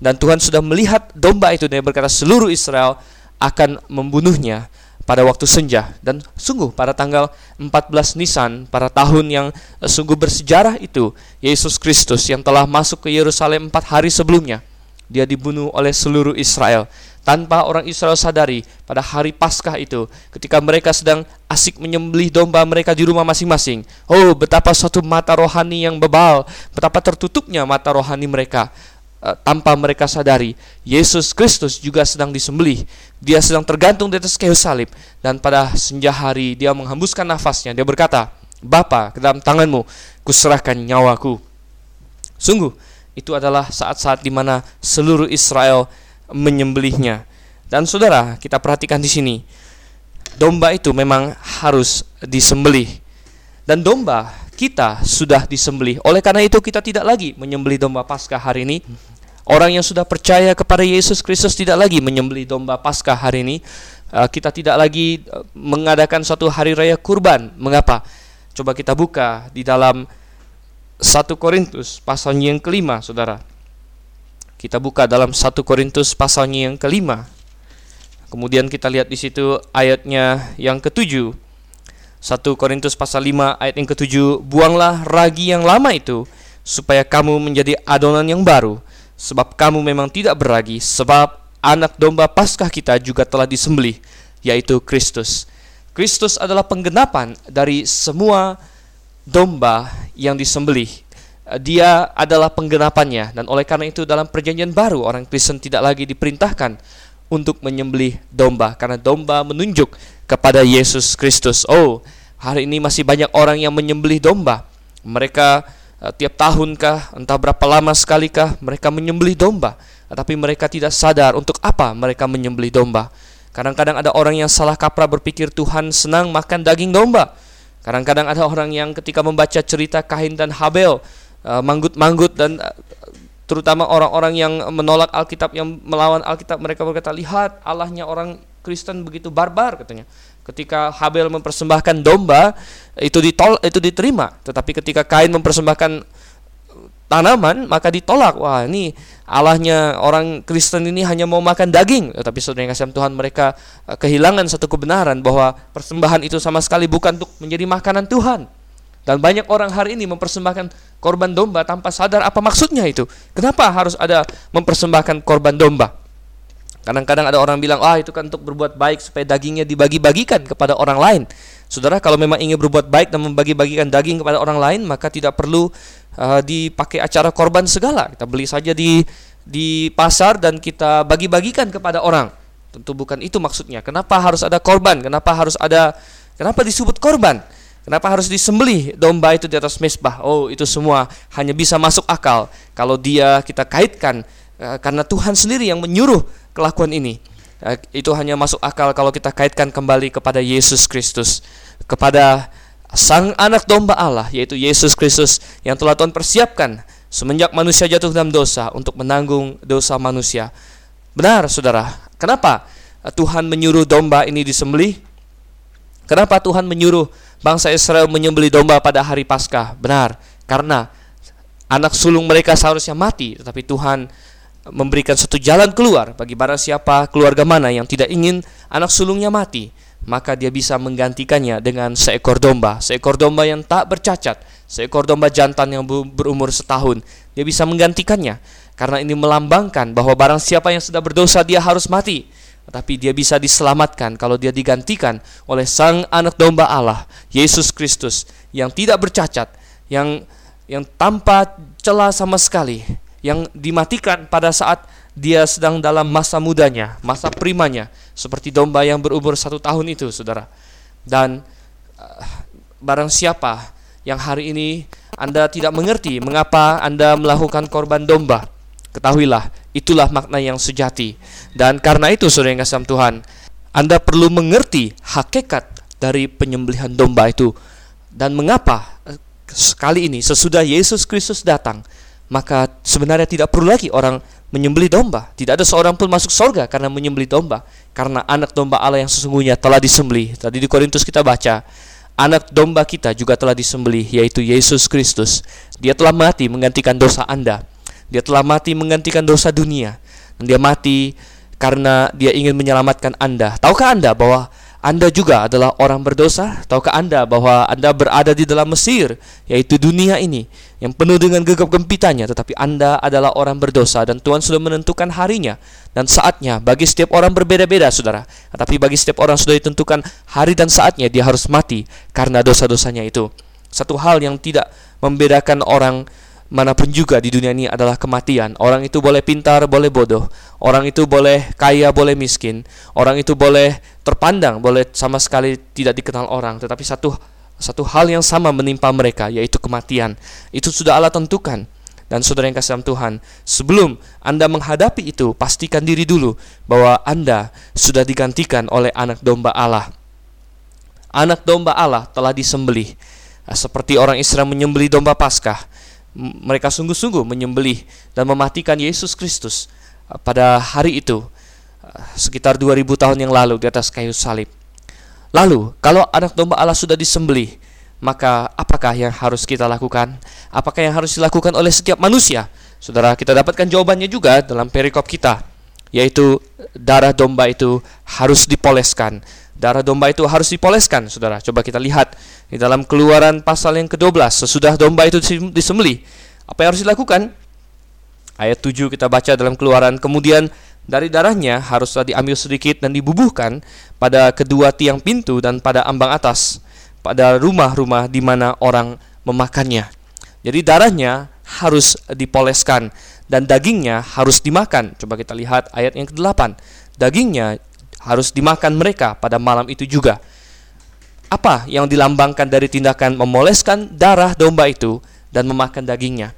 Dan Tuhan sudah melihat domba itu dan berkata seluruh Israel akan membunuhnya pada waktu senja dan sungguh pada tanggal 14 Nisan pada tahun yang sungguh bersejarah itu Yesus Kristus yang telah masuk ke Yerusalem empat hari sebelumnya dia dibunuh oleh seluruh Israel tanpa orang Israel sadari pada hari Paskah itu ketika mereka sedang asik menyembelih domba mereka di rumah masing-masing. Oh, betapa suatu mata rohani yang bebal, betapa tertutupnya mata rohani mereka uh, tanpa mereka sadari. Yesus Kristus juga sedang disembelih. Dia sedang tergantung di atas kayu salib dan pada senja hari dia menghembuskan nafasnya. Dia berkata, "Bapa, ke dalam tanganmu kuserahkan nyawaku." Sungguh itu adalah saat-saat di mana seluruh Israel menyembelihnya. Dan saudara, kita perhatikan di sini, domba itu memang harus disembelih. Dan domba kita sudah disembelih. Oleh karena itu kita tidak lagi menyembelih domba Paskah hari ini. Orang yang sudah percaya kepada Yesus Kristus tidak lagi menyembelih domba Paskah hari ini. Eh, kita tidak lagi eh, mengadakan suatu hari raya kurban. Mengapa? Coba kita buka di dalam 1 Korintus pasalnya yang kelima, saudara. Kita buka dalam 1 Korintus pasalnya yang kelima. Kemudian kita lihat di situ ayatnya yang ketujuh. 1 Korintus pasal 5 ayat yang ketujuh, buanglah ragi yang lama itu supaya kamu menjadi adonan yang baru, sebab kamu memang tidak beragi, sebab anak domba Paskah kita juga telah disembelih, yaitu Kristus. Kristus adalah penggenapan dari semua domba yang disembelih. Eh, dia adalah penggenapannya dan oleh karena itu dalam perjanjian baru orang Kristen tidak lagi diperintahkan untuk menyembelih domba karena domba menunjuk kepada Yesus Kristus. Oh, hari ini masih banyak orang yang menyembelih domba. Mereka uh, tiap tahunkah, entah berapa lama sekalikah mereka menyembelih domba, tetapi mereka tidak sadar untuk apa mereka menyembelih domba. Kadang-kadang ada orang yang salah kaprah berpikir Tuhan senang makan daging domba. Kadang-kadang ada orang yang ketika membaca cerita Kain dan Habel uh, manggut-manggut dan uh, terutama orang-orang yang menolak Alkitab yang melawan Alkitab mereka berkata lihat Allahnya orang Kristen begitu barbar katanya. Ketika Habel mempersembahkan domba itu ditol itu diterima, tetapi ketika Kain mempersembahkan tanaman maka ditolak. Wah, ini Allahnya orang Kristen ini hanya mau makan daging. Tetapi saudara yang kasih Tuhan mereka eh, kehilangan satu kebenaran bahwa persembahan itu sama sekali bukan untuk menjadi makanan Tuhan. Dan banyak orang hari ini mempersembahkan korban domba tanpa sadar apa maksudnya itu. Kenapa harus ada mempersembahkan korban domba? Kadang-kadang ada orang bilang, ah itu kan untuk berbuat baik supaya dagingnya dibagi-bagikan kepada orang lain. Saudara, kalau memang ingin berbuat baik dan membagi-bagikan daging kepada orang lain, maka tidak perlu uh, dipakai acara korban segala. Kita beli saja di di pasar dan kita bagi-bagikan kepada orang. Tentu bukan itu maksudnya. Kenapa harus ada korban? Kenapa harus ada kenapa disebut korban? Kenapa harus disembelih domba itu di atas mesbah? Oh, itu semua hanya bisa masuk akal kalau dia kita kaitkan uh, karena Tuhan sendiri yang menyuruh kelakuan ini. Eh, itu hanya masuk akal kalau kita kaitkan kembali kepada Yesus Kristus, kepada Sang Anak Domba Allah, yaitu Yesus Kristus yang telah Tuhan persiapkan semenjak manusia jatuh dalam dosa untuk menanggung dosa manusia. Benar, saudara. Kenapa Tuhan menyuruh domba ini disembelih? Kenapa Tuhan menyuruh bangsa Israel menyembelih domba pada hari Paskah? Benar, karena anak sulung mereka seharusnya mati, tetapi Tuhan memberikan satu jalan keluar bagi barang siapa keluarga mana yang tidak ingin anak sulungnya mati maka dia bisa menggantikannya dengan seekor domba. Seekor domba yang tak bercacat seekor domba jantan yang berumur setahun dia bisa menggantikannya. Karena ini melambangkan bahwa barang siapa yang sudah berdosa dia harus mati. Tetapi dia bisa diselamatkan kalau dia digantikan oleh sang anak domba Allah Yesus Kristus yang tidak bercacat yang yang tanpa celah sama sekali yang dimatikan pada saat dia sedang dalam masa mudanya, masa primanya, seperti domba yang berumur satu tahun itu, saudara. Dan uh, barang siapa yang hari ini Anda tidak mengerti mengapa Anda melakukan korban domba, ketahuilah itulah makna yang sejati. Dan karena itu, saudara yang kasih Tuhan, Anda perlu mengerti hakikat dari penyembelihan domba itu dan mengapa eh, sekali ini sesudah Yesus Kristus datang maka sebenarnya tidak perlu lagi orang menyembelih domba. Tidak ada seorang pun masuk surga karena menyembelih domba. Karena anak domba Allah yang sesungguhnya telah disembelih. Tadi di Korintus kita baca, anak domba kita juga telah disembelih, yaitu Yesus Kristus. Dia telah mati menggantikan dosa Anda. Dia telah mati menggantikan dosa dunia. Dan dia mati karena dia ingin menyelamatkan Anda. Tahukah Anda bahwa anda juga adalah orang berdosa? Tahukah Anda bahwa Anda berada di dalam Mesir, yaitu dunia ini, yang penuh dengan gegap gempitannya, tetapi Anda adalah orang berdosa dan Tuhan sudah menentukan harinya dan saatnya bagi setiap orang berbeda-beda, Saudara. Tetapi bagi setiap orang sudah ditentukan hari dan saatnya dia harus mati karena dosa-dosanya itu. Satu hal yang tidak membedakan orang mana pun juga di dunia ini adalah kematian. Orang itu boleh pintar, boleh bodoh. Orang itu boleh kaya, boleh miskin. Orang itu boleh terpandang, boleh sama sekali tidak dikenal orang. Tetapi satu satu hal yang sama menimpa mereka, yaitu kematian. Itu sudah Allah tentukan. Dan saudara yang kasih Tuhan, sebelum Anda menghadapi itu, pastikan diri dulu bahwa Anda sudah digantikan oleh anak domba Allah. Anak domba Allah telah disembelih. Seperti orang Israel menyembelih domba Paskah, mereka sungguh-sungguh menyembelih dan mematikan Yesus Kristus uh, pada hari itu uh, sekitar 2000 tahun yang lalu di atas kayu salib. Lalu, kalau anak domba Allah sudah disembelih, maka apakah yang harus kita lakukan? Apakah yang harus dilakukan oleh setiap manusia? Saudara, kita dapatkan jawabannya juga dalam perikop kita, yaitu darah domba itu harus dipoleskan Darah domba itu harus dipoleskan, saudara. Coba kita lihat di dalam keluaran pasal yang ke-12. Sesudah domba itu disembelih, apa yang harus dilakukan? Ayat 7 kita baca dalam keluaran. Kemudian dari darahnya haruslah diambil sedikit dan dibubuhkan pada kedua tiang pintu dan pada ambang atas, pada rumah-rumah di mana orang memakannya. Jadi darahnya harus dipoleskan dan dagingnya harus dimakan. Coba kita lihat ayat yang ke-8. Dagingnya harus dimakan mereka pada malam itu juga. Apa yang dilambangkan dari tindakan memoleskan darah domba itu dan memakan dagingnya?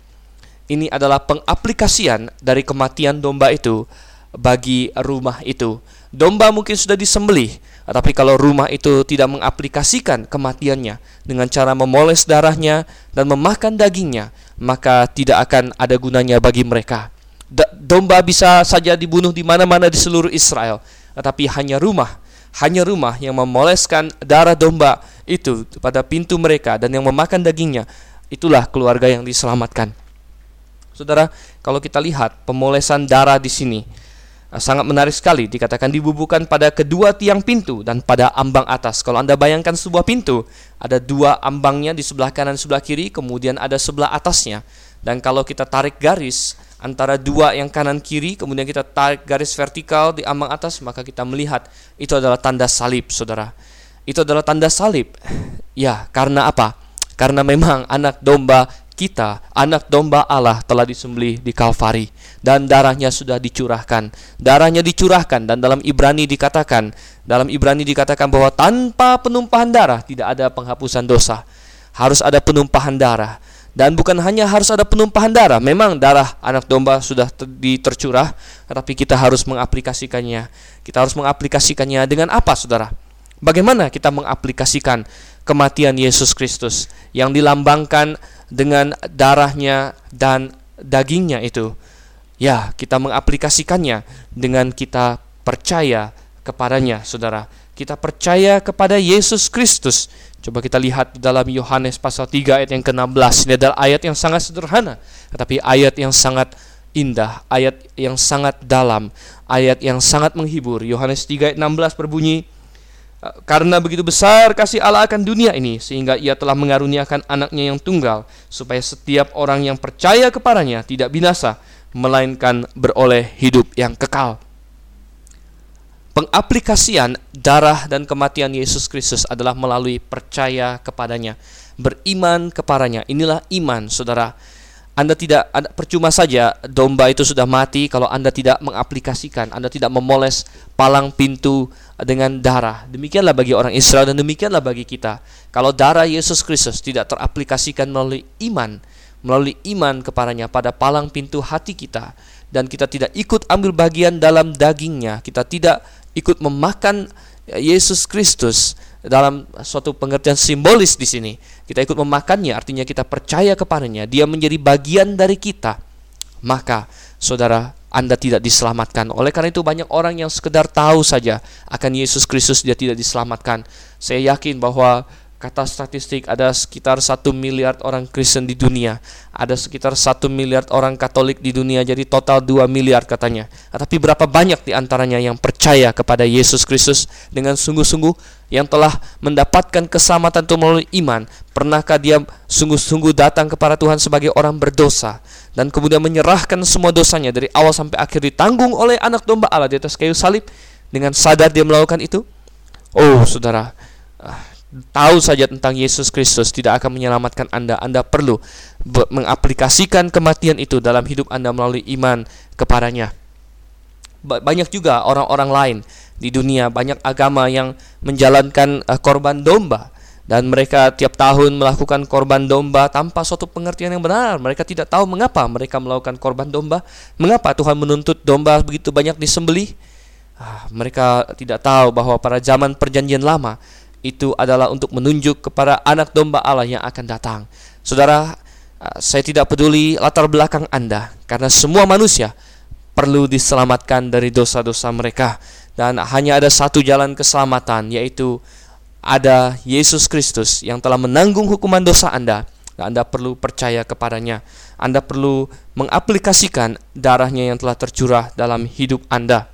Ini adalah pengaplikasian dari kematian domba itu bagi rumah itu. Domba mungkin sudah disembelih, tapi kalau rumah itu tidak mengaplikasikan kematiannya dengan cara memoles darahnya dan memakan dagingnya, maka tidak akan ada gunanya bagi mereka. Domba bisa saja dibunuh di mana-mana di seluruh Israel, tetapi hanya rumah, hanya rumah yang memoleskan darah domba itu pada pintu mereka dan yang memakan dagingnya, itulah keluarga yang diselamatkan. Saudara, kalau kita lihat pemolesan darah di sini eh, sangat menarik sekali dikatakan dibubuhkan pada kedua tiang pintu dan pada ambang atas. Kalau Anda bayangkan sebuah pintu, ada dua ambangnya di sebelah kanan sebelah kiri, kemudian ada sebelah atasnya. Dan kalau kita tarik garis, antara dua yang kanan kiri, kemudian kita tarik garis vertikal di ambang atas, maka kita melihat itu adalah tanda salib, saudara. Itu adalah tanda salib. <sighs> Ya, karena apa? Karena memang anak domba kita, anak domba Allah telah disembelih di Kalvari dan darahnya sudah dicurahkan. Darahnya dicurahkan dan dalam Ibrani dikatakan, dalam Ibrani dikatakan bahwa tanpa penumpahan darah tidak ada penghapusan dosa. Harus ada penumpahan darah. Dan bukan hanya harus ada penumpahan darah, memang darah anak domba sudah ter tercurah, tetapi kita harus mengaplikasikannya. Kita harus mengaplikasikannya dengan apa, Saudara? Bagaimana kita mengaplikasikan kematian Yesus Kristus yang dilambangkan dengan darahnya dan dagingnya itu? Ya, kita mengaplikasikannya dengan kita percaya kepadanya, Saudara. Kita percaya kepada Yesus Kristus Coba kita lihat dalam Yohanes pasal 3 ayat yang ke-16. Ini adalah ayat yang sangat sederhana, tetapi ayat yang sangat indah, ayat yang sangat dalam, ayat yang sangat menghibur. Yohanes 3 ayat 16 berbunyi, karena begitu besar kasih Allah akan dunia ini sehingga ia telah mengaruniakan anaknya yang tunggal supaya setiap orang yang percaya kepadanya tidak binasa melainkan beroleh hidup yang kekal pengaplikasian darah dan kematian Yesus Kristus adalah melalui percaya kepadanya, beriman kepadanya. Inilah iman, Saudara. Anda tidak anda, percuma saja domba itu sudah mati kalau Anda tidak mengaplikasikan, Anda tidak memoles palang pintu dengan darah. Demikianlah bagi orang Israel dan demikianlah bagi kita. Kalau darah Yesus Kristus tidak teraplikasikan melalui iman, melalui iman kepadanya pada palang pintu hati kita dan kita tidak ikut ambil bagian dalam dagingnya, kita tidak ikut memakan Yesus Kristus dalam suatu pengertian simbolis di sini. Kita ikut memakannya, artinya kita percaya kepadanya. Dia menjadi bagian dari kita. Maka, saudara, Anda tidak diselamatkan. Oleh karena itu banyak orang yang sekedar tahu saja akan Yesus Kristus dia tidak diselamatkan. Saya yakin bahwa kata statistik ada sekitar satu miliar orang Kristen di dunia. Ada sekitar satu miliar orang Katolik di dunia jadi total 2 miliar katanya. Tapi berapa banyak di antaranya yang percaya kepada Yesus Kristus dengan sungguh-sungguh yang telah mendapatkan keselamatan itu melalui iman? Pernahkah dia sungguh-sungguh datang kepada Tuhan sebagai orang berdosa dan kemudian menyerahkan semua dosanya dari awal sampai akhir ditanggung oleh anak domba Allah di atas kayu salib dengan sadar dia melakukan itu? Oh saudara ah, tahu saja tentang Yesus Kristus tidak akan menyelamatkan Anda. Anda perlu mengaplikasikan kematian itu dalam hidup Anda melalui iman kepadanya. Banyak juga orang-orang lain di dunia, banyak agama yang menjalankan uh, korban domba dan mereka tiap tahun melakukan korban domba tanpa suatu pengertian yang benar. Mereka tidak tahu mengapa mereka melakukan korban domba, mengapa Tuhan menuntut domba begitu banyak disembelih. Ah, mereka tidak tahu bahwa pada zaman Perjanjian Lama itu adalah untuk menunjuk kepada anak domba Allah yang akan datang. Saudara, uh, saya tidak peduli latar belakang Anda karena semua manusia perlu diselamatkan dari dosa-dosa mereka dan hanya ada satu jalan keselamatan yaitu ada Yesus Kristus yang telah menanggung hukuman dosa Anda Anda perlu percaya kepadanya. Anda perlu mengaplikasikan darahnya yang telah tercurah dalam hidup Anda.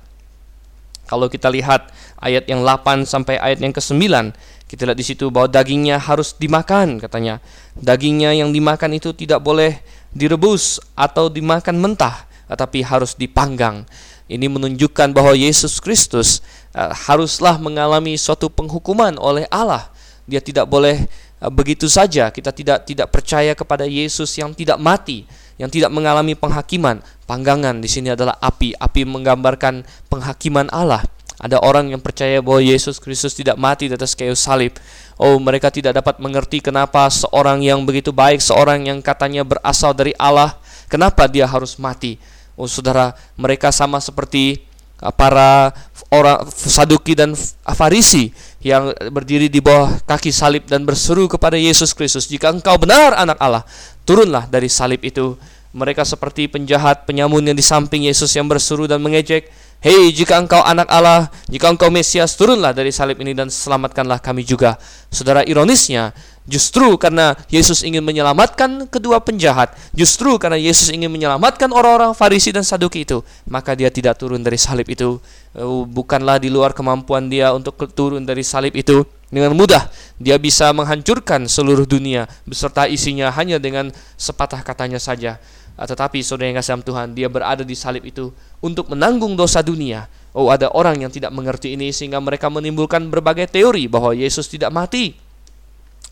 Kalau kita lihat ayat yang 8 sampai ayat yang ke-9, kita lihat di situ bahwa dagingnya harus dimakan katanya. Dagingnya yang dimakan itu tidak boleh direbus atau dimakan mentah, tetapi harus dipanggang. Ini menunjukkan bahwa Yesus Kristus uh, haruslah mengalami suatu penghukuman oleh Allah. Dia tidak boleh uh, begitu saja. Kita tidak tidak percaya kepada Yesus yang tidak mati, yang tidak mengalami penghakiman. Panggangan di sini adalah api. Api menggambarkan penghakiman Allah. Ada orang yang percaya bahwa Yesus Kristus tidak mati di atas kayu salib. Oh, mereka tidak dapat mengerti kenapa seorang yang begitu baik, seorang yang katanya berasal dari Allah, kenapa dia harus mati. Oh, saudara, mereka sama seperti uh, para orang Saduki dan Farisi yang berdiri di bawah kaki salib dan berseru kepada Yesus Kristus, "Jika engkau benar anak Allah, turunlah dari salib itu." Mereka seperti penjahat, penyamun yang di samping Yesus yang berseru dan mengejek, Hei, jika engkau anak Allah, jika engkau Mesias, turunlah dari salib ini dan selamatkanlah kami juga. Saudara, ironisnya, justru karena Yesus ingin menyelamatkan kedua penjahat, justru karena Yesus ingin menyelamatkan orang-orang Farisi dan Saduki itu, maka dia tidak turun dari salib itu. Oh, bukanlah di luar kemampuan dia untuk turun dari salib itu. Dengan mudah, dia bisa menghancurkan seluruh dunia beserta isinya hanya dengan sepatah katanya saja. Ah, tetapi saudara yang kasih Tuhan, dia berada di salib itu untuk menanggung dosa dunia. Oh, ada orang yang tidak mengerti ini sehingga mereka menimbulkan berbagai teori bahwa Yesus tidak mati.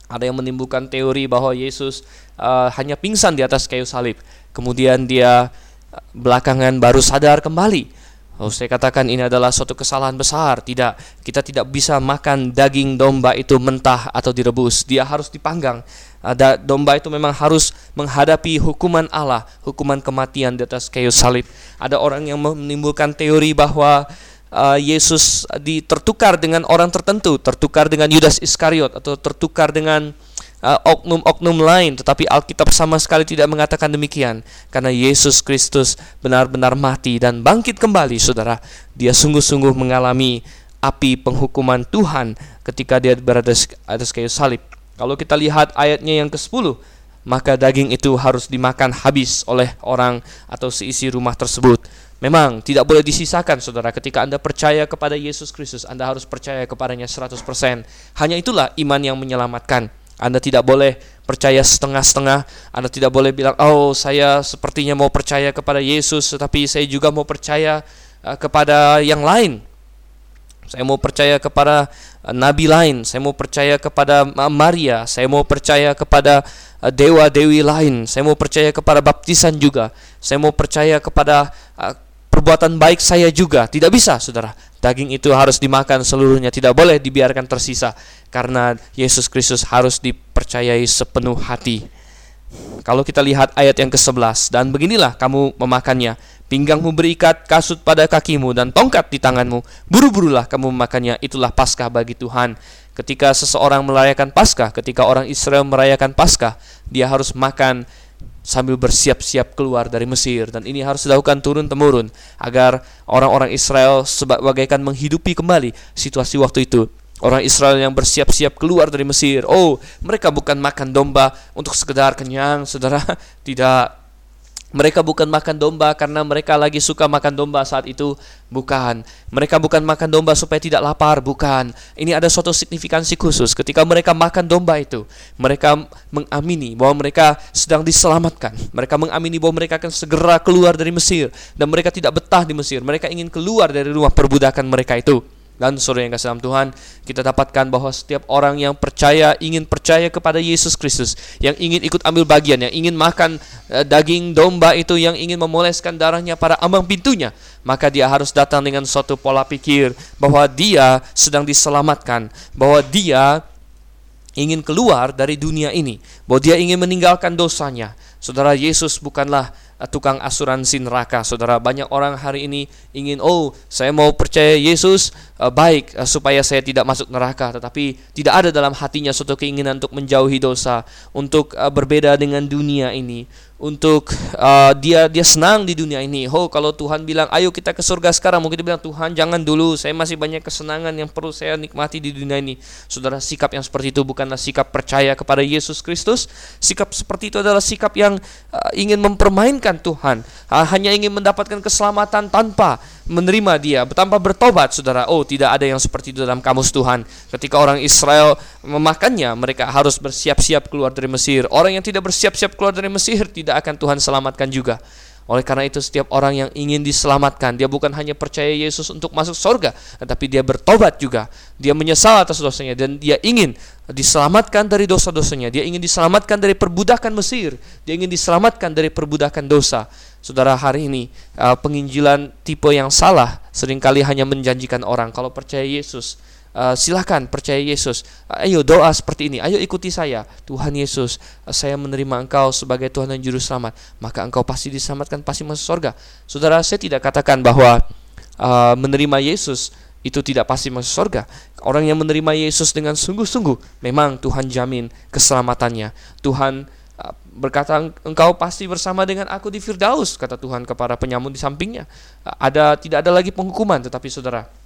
Ada yang menimbulkan teori bahwa Yesus uh, hanya pingsan di atas kayu salib. Kemudian dia uh, belakangan baru sadar kembali. Oh, saya katakan ini adalah suatu kesalahan besar. Tidak, kita tidak bisa makan daging domba itu mentah atau direbus. Dia harus dipanggang ada domba itu memang harus menghadapi hukuman Allah, hukuman kematian di atas kayu salib. Ada orang yang menimbulkan teori bahwa uh, Yesus ditertukar dengan orang tertentu, tertukar dengan Yudas Iskariot atau tertukar dengan uh, oknum-oknum uh, lain, tetapi Alkitab sama sekali tidak mengatakan demikian karena Yesus Kristus benar-benar mati dan bangkit kembali, Saudara. Dia sungguh-sungguh mengalami api penghukuman Tuhan ketika dia berada atas kayu salib. Kalau kita lihat ayatnya yang ke-10, maka daging itu harus dimakan habis oleh orang atau seisi rumah tersebut. Memang tidak boleh disisakan saudara. Ketika Anda percaya kepada Yesus Kristus Anda harus percaya kepadanya 100% Hanya itulah iman yang menyelamatkan. Anda tidak boleh percaya setengah-setengah. Anda tidak boleh bilang Oh saya sepertinya mau percaya kepada Yesus Tetapi saya juga mau percaya uh, kepada yang lain. Saya mau percaya kepada nabi lain, saya mau percaya kepada Maria, saya mau percaya kepada uh, dewa-dewi lain, saya mau percaya kepada baptisan juga, saya mau percaya kepada perbuatan baik saya juga. Tidak bisa, Saudara. Daging itu harus dimakan seluruhnya, tidak boleh dibiarkan tersisa karena Yesus Kristus harus dipercayai sepenuh hati. Kalau kita lihat ayat yang ke-11 dan beginilah kamu memakannya pinggangmu berikat, kasut pada kakimu, dan tongkat di tanganmu. Buru-burulah kamu memakannya, itulah Paskah bagi Tuhan. Ketika seseorang merayakan Paskah, ketika orang Israel merayakan Paskah, dia harus makan sambil bersiap-siap keluar dari Mesir dan ini harus dilakukan turun temurun agar orang-orang Israel sebagaikan menghidupi kembali situasi waktu itu Orang Israel yang bersiap-siap keluar dari Mesir. Oh, mereka bukan makan domba untuk sekedar kenyang, saudara. <laughs> Tidak. Mereka bukan makan domba karena mereka lagi suka makan domba saat itu. Bukan. Mereka bukan makan domba supaya tidak lapar. Bukan. Ini ada suatu signifikansi khusus. Ketika mereka makan domba itu, mereka mengamini bahwa mereka sedang diselamatkan. Mereka mengamini bahwa mereka akan segera keluar dari Mesir. Dan mereka tidak betah di Mesir. Mereka ingin keluar dari rumah perbudakan mereka itu. Dan saudara yang kasih dalam Tuhan, kita dapatkan bahwa setiap orang yang percaya, ingin percaya kepada Yesus Kristus, yang ingin ikut ambil bagian, yang ingin makan uh, daging domba itu, yang ingin memoleskan darahnya pada ambang pintunya, maka dia harus datang dengan suatu pola pikir bahwa dia sedang diselamatkan, bahwa dia ingin keluar dari dunia ini, bahwa dia ingin meninggalkan dosanya. Saudara Yesus bukanlah Eh, tukang asuransi neraka. Saudara, banyak orang hari ini ingin, oh, saya mau percaya Yesus baik uh, supaya saya tidak masuk neraka, tetapi tidak ada dalam hatinya suatu keinginan untuk menjauhi dosa, untuk uh, berbeda dengan dunia ini untuk uh, dia dia senang di dunia ini. Oh, kalau Tuhan bilang, "Ayo kita ke surga sekarang." Mungkin dia bilang, "Tuhan, jangan dulu. Saya masih banyak kesenangan yang perlu saya nikmati di dunia ini." Saudara, sikap yang seperti itu bukanlah sikap percaya kepada Yesus Kristus. Sikap seperti itu adalah sikap yang uh, ingin mempermainkan Tuhan, uh, hanya ingin mendapatkan keselamatan tanpa menerima dia, tanpa bertobat, Saudara. Oh, tidak ada yang seperti itu dalam kamus Tuhan. Ketika orang Israel memakannya, mereka harus bersiap-siap keluar dari Mesir. Orang yang tidak bersiap-siap keluar dari Mesir tidak akan Tuhan selamatkan juga. Oleh karena itu setiap orang yang ingin diselamatkan, dia bukan hanya percaya Yesus untuk masuk surga, tetapi dia bertobat juga. Dia menyesal atas dosanya dan dia ingin diselamatkan dari dosa-dosanya. Dia ingin diselamatkan dari perbudakan Mesir. Dia ingin diselamatkan dari perbudakan dosa. Saudara, hari ini uh, penginjilan tipe yang salah sering kali hanya menjanjikan orang kalau percaya Yesus Uh, silahkan percaya Yesus. ayo doa seperti ini. Ayo ikuti saya. Tuhan Yesus, uh, saya menerima Engkau sebagai Tuhan dan Juru Selamat. Maka Engkau pasti diselamatkan, pasti masuk surga. Saudara, saya tidak katakan bahwa uh, menerima Yesus itu tidak pasti masuk surga. Orang yang menerima Yesus dengan sungguh-sungguh, memang Tuhan jamin keselamatannya. Tuhan uh, berkata engkau pasti bersama dengan aku di Firdaus kata Tuhan kepada penyamun di sampingnya. Ada tidak ada lagi penghukuman tetapi saudara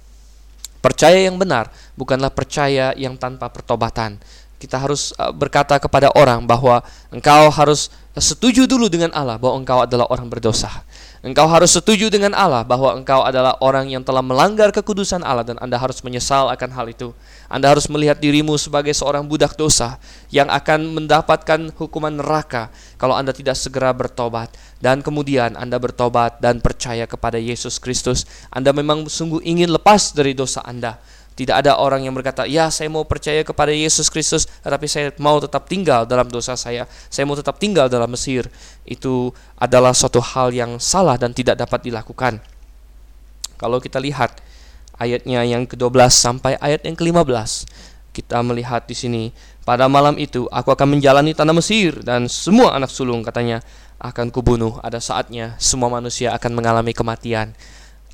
Percaya yang benar bukanlah percaya yang tanpa pertobatan. Kita harus uh, berkata kepada orang bahwa engkau harus setuju dulu dengan Allah bahwa engkau adalah orang berdosa. Engkau harus setuju dengan Allah bahwa engkau adalah orang yang telah melanggar kekudusan Allah dan Anda harus menyesal akan hal itu. Anda harus melihat dirimu sebagai seorang budak dosa yang akan mendapatkan hukuman neraka kalau Anda tidak segera bertobat dan kemudian Anda bertobat dan percaya kepada Yesus Kristus. Anda memang sungguh ingin lepas dari dosa Anda. Tidak ada orang yang berkata, "Ya, saya mau percaya kepada Yesus Kristus, tetapi saya mau tetap tinggal dalam dosa saya. Saya mau tetap tinggal dalam Mesir." Itu adalah suatu hal yang salah dan tidak dapat dilakukan. Kalau kita lihat ayatnya yang ke-12 sampai ayat yang ke-15, kita melihat di sini, pada malam itu aku akan menjalani tanah Mesir dan semua anak sulung katanya akan kubunuh. Ada saatnya semua manusia akan mengalami kematian.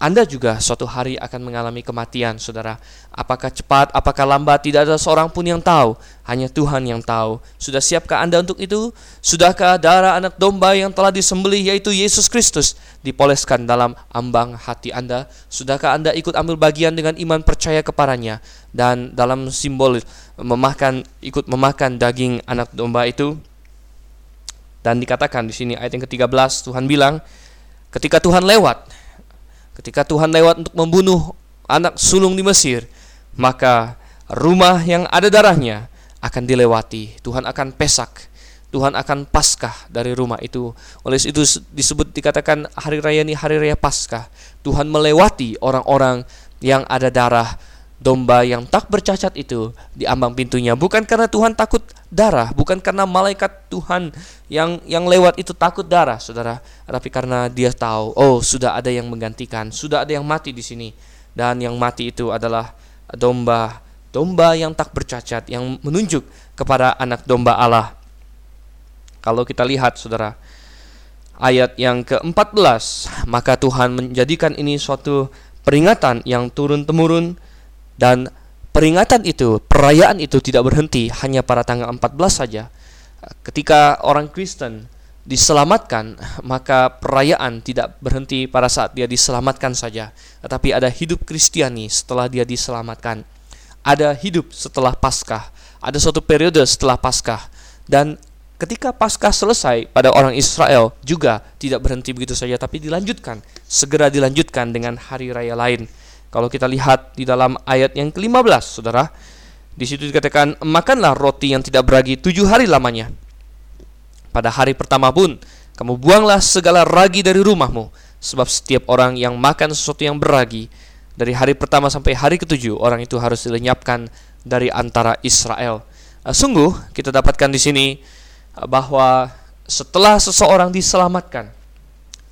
Anda juga suatu hari akan mengalami kematian, saudara. Apakah cepat, apakah lambat, tidak ada seorang pun yang tahu. Hanya Tuhan yang tahu. Sudah siapkah Anda untuk itu? Sudahkah darah anak domba yang telah disembelih, yaitu Yesus Kristus, dipoleskan dalam ambang hati Anda? Sudahkah Anda ikut ambil bagian dengan iman percaya kepadanya? Dan dalam simbol memakan, ikut memakan daging anak domba itu? Dan dikatakan di sini ayat yang ke-13, Tuhan bilang, ketika Tuhan lewat, Ketika Tuhan lewat untuk membunuh anak sulung di Mesir, maka rumah yang ada darahnya akan dilewati. Tuhan akan pesak. Tuhan akan paskah dari rumah itu. Oleh itu disebut dikatakan hari raya ini hari raya paskah. Tuhan melewati orang-orang yang ada darah domba yang tak bercacat itu di ambang pintunya bukan karena Tuhan takut darah, bukan karena malaikat Tuhan yang yang lewat itu takut darah, Saudara, tapi karena dia tahu, oh, sudah ada yang menggantikan, sudah ada yang mati di sini dan yang mati itu adalah domba, domba yang tak bercacat yang menunjuk kepada anak domba Allah. Kalau kita lihat Saudara, ayat yang ke-14, maka Tuhan menjadikan ini suatu peringatan yang turun-temurun dan peringatan itu, perayaan itu tidak berhenti hanya pada tanggal 14 saja. Ketika orang Kristen diselamatkan, maka perayaan tidak berhenti pada saat dia diselamatkan saja, tetapi ada hidup Kristiani setelah dia diselamatkan. Ada hidup setelah Paskah, ada suatu periode setelah Paskah dan ketika Paskah selesai pada orang Israel juga tidak berhenti begitu saja tapi dilanjutkan, segera dilanjutkan dengan hari raya lain. Kalau kita lihat di dalam ayat yang ke-15, Saudara, di situ dikatakan, "Makanlah roti yang tidak beragi tujuh hari lamanya." Pada hari pertama pun, kamu buanglah segala ragi dari rumahmu, sebab setiap orang yang makan sesuatu yang beragi, dari hari pertama sampai hari ketujuh, orang itu harus dilenyapkan dari antara Israel. Uh, sungguh kita dapatkan di sini uh, bahwa setelah seseorang diselamatkan,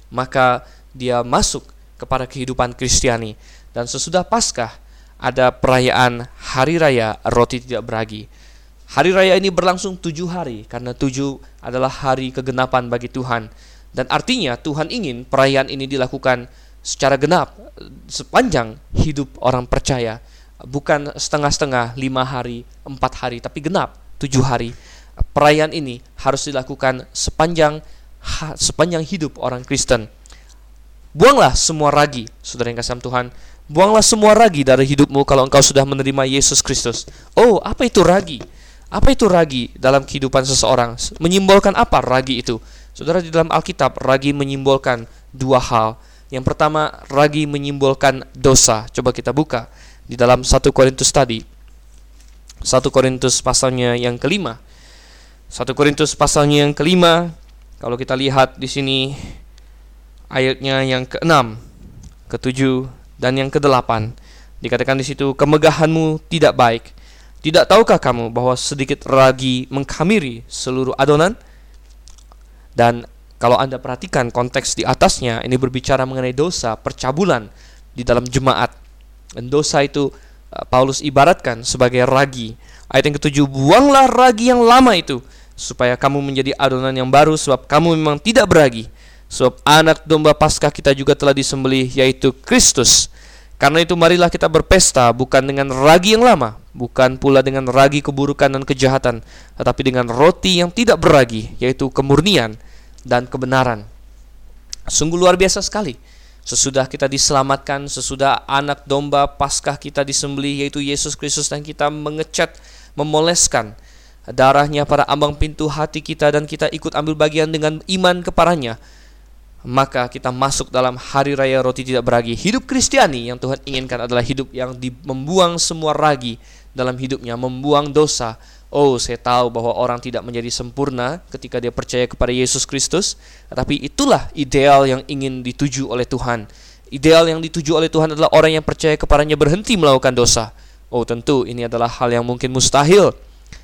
maka dia masuk kepada kehidupan Kristiani dan sesudah Paskah ada perayaan Hari Raya Roti Tidak Beragi. Hari Raya ini berlangsung tujuh hari karena tujuh adalah hari kegenapan bagi Tuhan dan artinya Tuhan ingin perayaan ini dilakukan secara genap sepanjang hidup orang percaya bukan setengah-setengah lima hari, empat hari, tapi genap tujuh hari. Perayaan ini harus dilakukan sepanjang sepanjang hidup orang Kristen. Buanglah semua ragi, saudara yang kasih Tuhan. Buanglah semua ragi dari hidupmu kalau engkau sudah menerima Yesus Kristus. Oh, apa itu ragi? Apa itu ragi dalam kehidupan seseorang? Menyimbolkan apa ragi itu? Saudara di dalam Alkitab, ragi menyimbolkan dua hal. Yang pertama, ragi menyimbolkan dosa. Coba kita buka di dalam satu Korintus tadi. satu Korintus pasalnya yang kelima. satu Korintus pasalnya yang kelima, kalau kita lihat di sini ayatnya yang keenam, ketujuh, dan yang kedelapan, dikatakan di situ kemegahanmu tidak baik. Tidak tahukah kamu bahwa sedikit ragi mengkamiri seluruh adonan? Dan kalau Anda perhatikan konteks di atasnya, ini berbicara mengenai dosa, percabulan di dalam jemaat dan dosa itu uh, Paulus ibaratkan sebagai ragi. Ayat yang ketujuh, buanglah ragi yang lama itu supaya kamu menjadi adonan yang baru sebab kamu memang tidak beragi. Sebab anak domba Paskah kita juga telah disembelih yaitu Kristus. Karena itu marilah kita berpesta bukan dengan ragi yang lama, bukan pula dengan ragi keburukan dan kejahatan, tetapi dengan roti yang tidak beragi, yaitu kemurnian dan kebenaran. Sungguh luar biasa sekali Sesudah kita diselamatkan, sesudah anak domba paskah kita disembelih yaitu Yesus Kristus dan kita mengecat, memoleskan darahnya pada ambang pintu hati kita dan kita ikut ambil bagian dengan iman kepadanya, maka kita masuk dalam hari raya roti tidak beragi. Hidup Kristiani yang Tuhan inginkan adalah hidup yang membuang semua ragi dalam hidupnya, membuang dosa, Oh, saya tahu bahwa orang tidak menjadi sempurna ketika dia percaya kepada Yesus Kristus, tetapi itulah ideal yang ingin dituju oleh Tuhan. Ideal yang dituju oleh Tuhan adalah orang yang percaya kepadanya berhenti melakukan dosa. Oh, tentu ini adalah hal yang mungkin mustahil,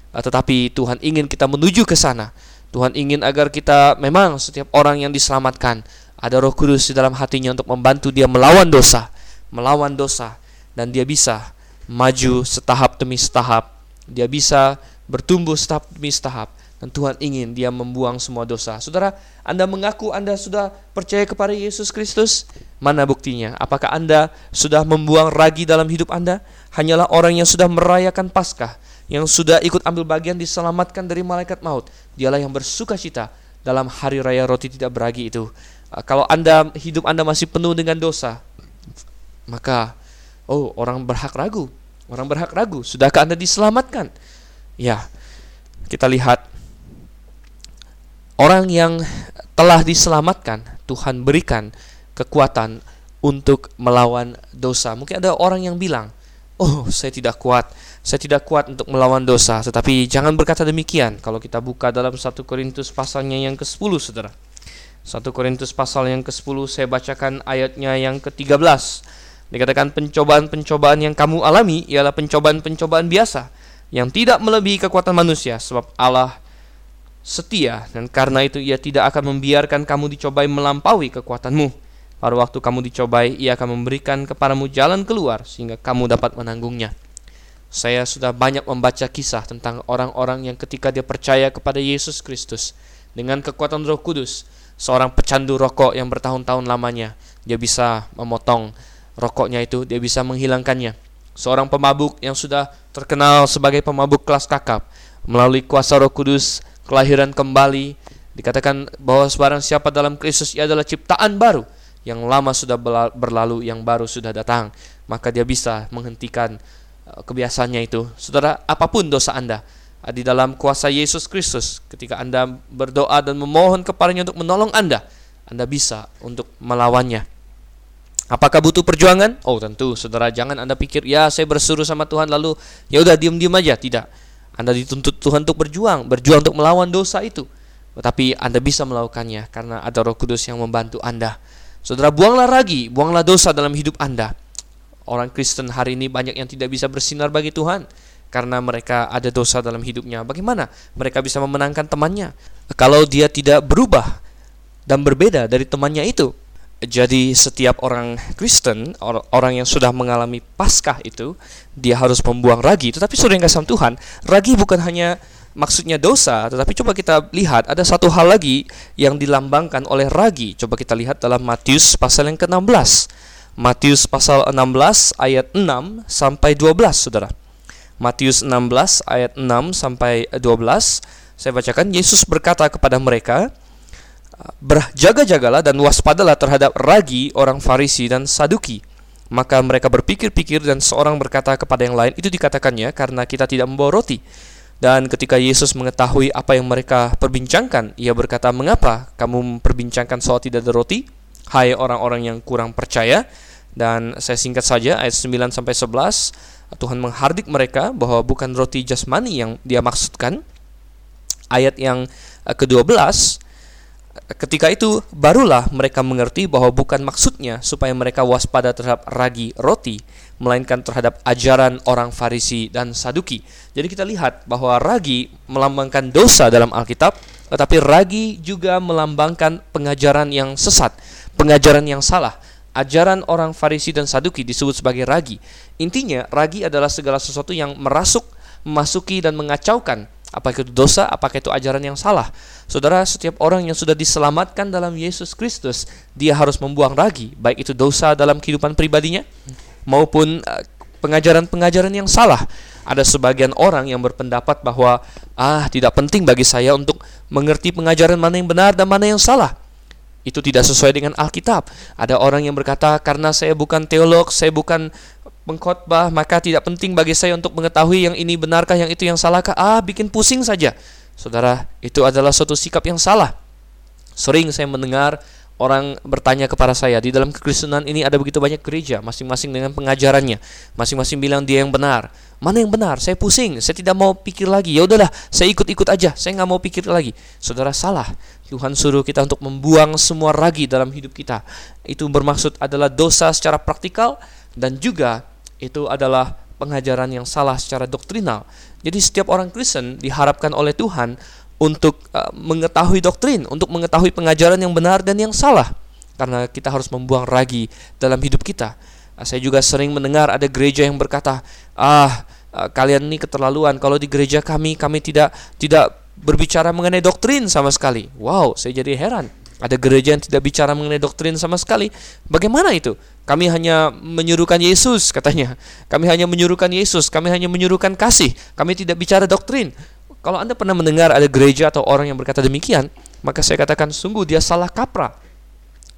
ah, tetapi Tuhan ingin kita menuju ke sana. Tuhan ingin agar kita memang setiap orang yang diselamatkan ada Roh Kudus di dalam hatinya untuk membantu dia melawan dosa, melawan dosa dan dia bisa maju setahap demi setahap. Dia bisa bertumbuh setahap demi setahap dan Tuhan ingin dia membuang semua dosa. Saudara, Anda mengaku Anda sudah percaya kepada Yesus Kristus? Mana buktinya? Apakah Anda sudah membuang ragi dalam hidup Anda? Hanyalah orang yang sudah merayakan Paskah, yang sudah ikut ambil bagian diselamatkan dari malaikat maut. Dialah yang bersuka cita dalam hari raya roti tidak beragi itu. Ah, kalau Anda hidup Anda masih penuh dengan dosa, maka oh, orang berhak ragu. Orang berhak ragu, sudahkah Anda diselamatkan? Ya, kita lihat orang yang telah diselamatkan, Tuhan berikan kekuatan untuk melawan dosa. Mungkin ada orang yang bilang, "Oh, saya tidak kuat. Saya tidak kuat untuk melawan dosa." Tetapi jangan berkata demikian. Kalau kita buka dalam 1 Korintus pasalnya yang ke-10, Saudara. 1 Korintus pasal yang ke-10 saya bacakan ayatnya yang ke-13. Dikatakan pencobaan-pencobaan yang kamu alami ialah pencobaan-pencobaan biasa yang tidak melebihi kekuatan manusia sebab Allah setia dan karena itu ia tidak akan membiarkan kamu dicobai melampaui kekuatanmu. Pada waktu kamu dicobai, ia akan memberikan kepadamu jalan keluar sehingga kamu dapat menanggungnya. Saya sudah banyak membaca kisah tentang orang-orang yang ketika dia percaya kepada Yesus Kristus dengan kekuatan Roh Kudus, seorang pecandu rokok yang bertahun-tahun lamanya, dia bisa memotong rokoknya itu, dia bisa menghilangkannya. Seorang pemabuk yang sudah terkenal sebagai pemabuk kelas kakap, melalui kuasa Roh Kudus, kelahiran kembali, dikatakan bahwa sebarang siapa dalam Kristus ia adalah ciptaan baru, yang lama sudah berlalu, yang baru sudah datang, maka dia bisa menghentikan kebiasaannya itu. Saudara, apa pun dosa Anda, di dalam kuasa Yesus Kristus. Ketika Anda berdoa dan memohon kepadanya untuk menolong Anda, Anda bisa untuk melawannya. Apakah butuh perjuangan? Oh tentu, saudara jangan Anda pikir ya saya bersuruh sama Tuhan lalu ya udah diam-diam aja. Tidak. Anda dituntut Tuhan untuk berjuang, berjuang untuk melawan dosa itu. Tetapi Anda bisa melakukannya karena ada Roh Kudus yang membantu Anda. Saudara, buanglah ragi, buanglah dosa dalam hidup Anda. Orang Kristen hari ini banyak yang tidak bisa bersinar bagi Tuhan karena mereka ada dosa dalam hidupnya. Bagaimana mereka bisa memenangkan temannya kalau dia tidak berubah dan berbeda dari temannya itu? Jadi setiap orang Kristen, orang yang sudah mengalami Paskah itu, dia harus membuang ragi. Tetapi saudara yang kasih Tuhan, ragi bukan hanya maksudnya dosa, tetapi coba kita lihat ada satu hal lagi yang dilambangkan oleh ragi. Coba kita lihat dalam Matius pasal yang ke-16. Matius pasal 16 ayat 6 sampai 12, Saudara. Matius 16 ayat 6 sampai 12. Saya bacakan Yesus berkata kepada mereka, "Berjaga-jagalah dan waspadalah terhadap ragi orang Farisi dan Saduki." Maka mereka berpikir-pikir dan seorang berkata kepada yang lain, itu dikatakannya karena kita tidak membawa roti. Dan ketika Yesus mengetahui apa yang mereka perbincangkan, ia berkata, "Mengapa kamu memperbincangkan soal tidak ada roti? Hai orang-orang yang kurang percaya." Dan saya singkat saja ayat 9 sampai 11. Tuhan menghardik mereka bahwa bukan roti jasmani yang dia maksudkan. Ayat yang eh, ke-12 ketika itu barulah mereka mengerti bahwa bukan maksudnya supaya mereka waspada terhadap ragi roti, melainkan terhadap ajaran orang Farisi dan Saduki. Jadi kita lihat bahwa ragi melambangkan dosa dalam Alkitab, tetapi ragi juga melambangkan pengajaran yang sesat, pengajaran yang salah ajaran orang Farisi dan Saduki disebut sebagai ragi. Intinya, ragi adalah segala sesuatu yang merasuk, memasuki dan mengacaukan apakah itu dosa, apakah itu ajaran yang salah. Saudara, setiap orang yang sudah diselamatkan dalam Yesus Kristus, dia harus membuang ragi, baik itu dosa dalam kehidupan pribadinya maupun eh, pengajaran-pengajaran yang salah. Ada sebagian orang yang berpendapat bahwa ah tidak penting bagi saya untuk mengerti pengajaran mana yang benar dan mana yang salah. Itu tidak sesuai dengan Alkitab. Ada orang yang berkata, "Karena saya bukan teolog, saya bukan pengkhotbah, maka tidak penting bagi saya untuk mengetahui yang ini benarkah, yang itu yang salahkah." Ah, bikin pusing saja. Saudara, itu adalah suatu sikap yang salah. Sering saya mendengar orang bertanya kepada saya di dalam kekristenan ini ada begitu banyak gereja masing-masing dengan pengajarannya masing-masing bilang dia yang benar mana yang benar? Saya pusing saya tidak mau pikir lagi. Ya udahlah saya ikut-ikut aja saya nggak mau pikir lagi. Saudara salah. Tuhan suruh kita untuk membuang semua ragi dalam hidup kita. Itu bermaksud adalah dosa secara praktikal dan juga itu adalah pengajaran yang salah secara doktrinal. Jadi setiap orang Kristen diharapkan oleh Tuhan untuk uh, mengetahui doktrin, untuk mengetahui pengajaran yang benar dan yang salah. Karena kita harus membuang ragi dalam hidup kita. Saya juga sering mendengar ada gereja yang berkata, "Ah, kalian ini keterlaluan. Kalau di gereja kami kami tidak tidak berbicara mengenai doktrin sama sekali." Wow, saya jadi heran. Ada gereja yang tidak bicara mengenai doktrin sama sekali. Bagaimana itu? Kami hanya menyuruhkan Yesus, katanya. Kami hanya menyuruhkan Yesus, kami hanya menyuruhkan kasih. Kami tidak bicara doktrin. Kalau Anda pernah mendengar ada gereja atau orang yang berkata demikian, maka saya katakan sungguh dia salah kaprah.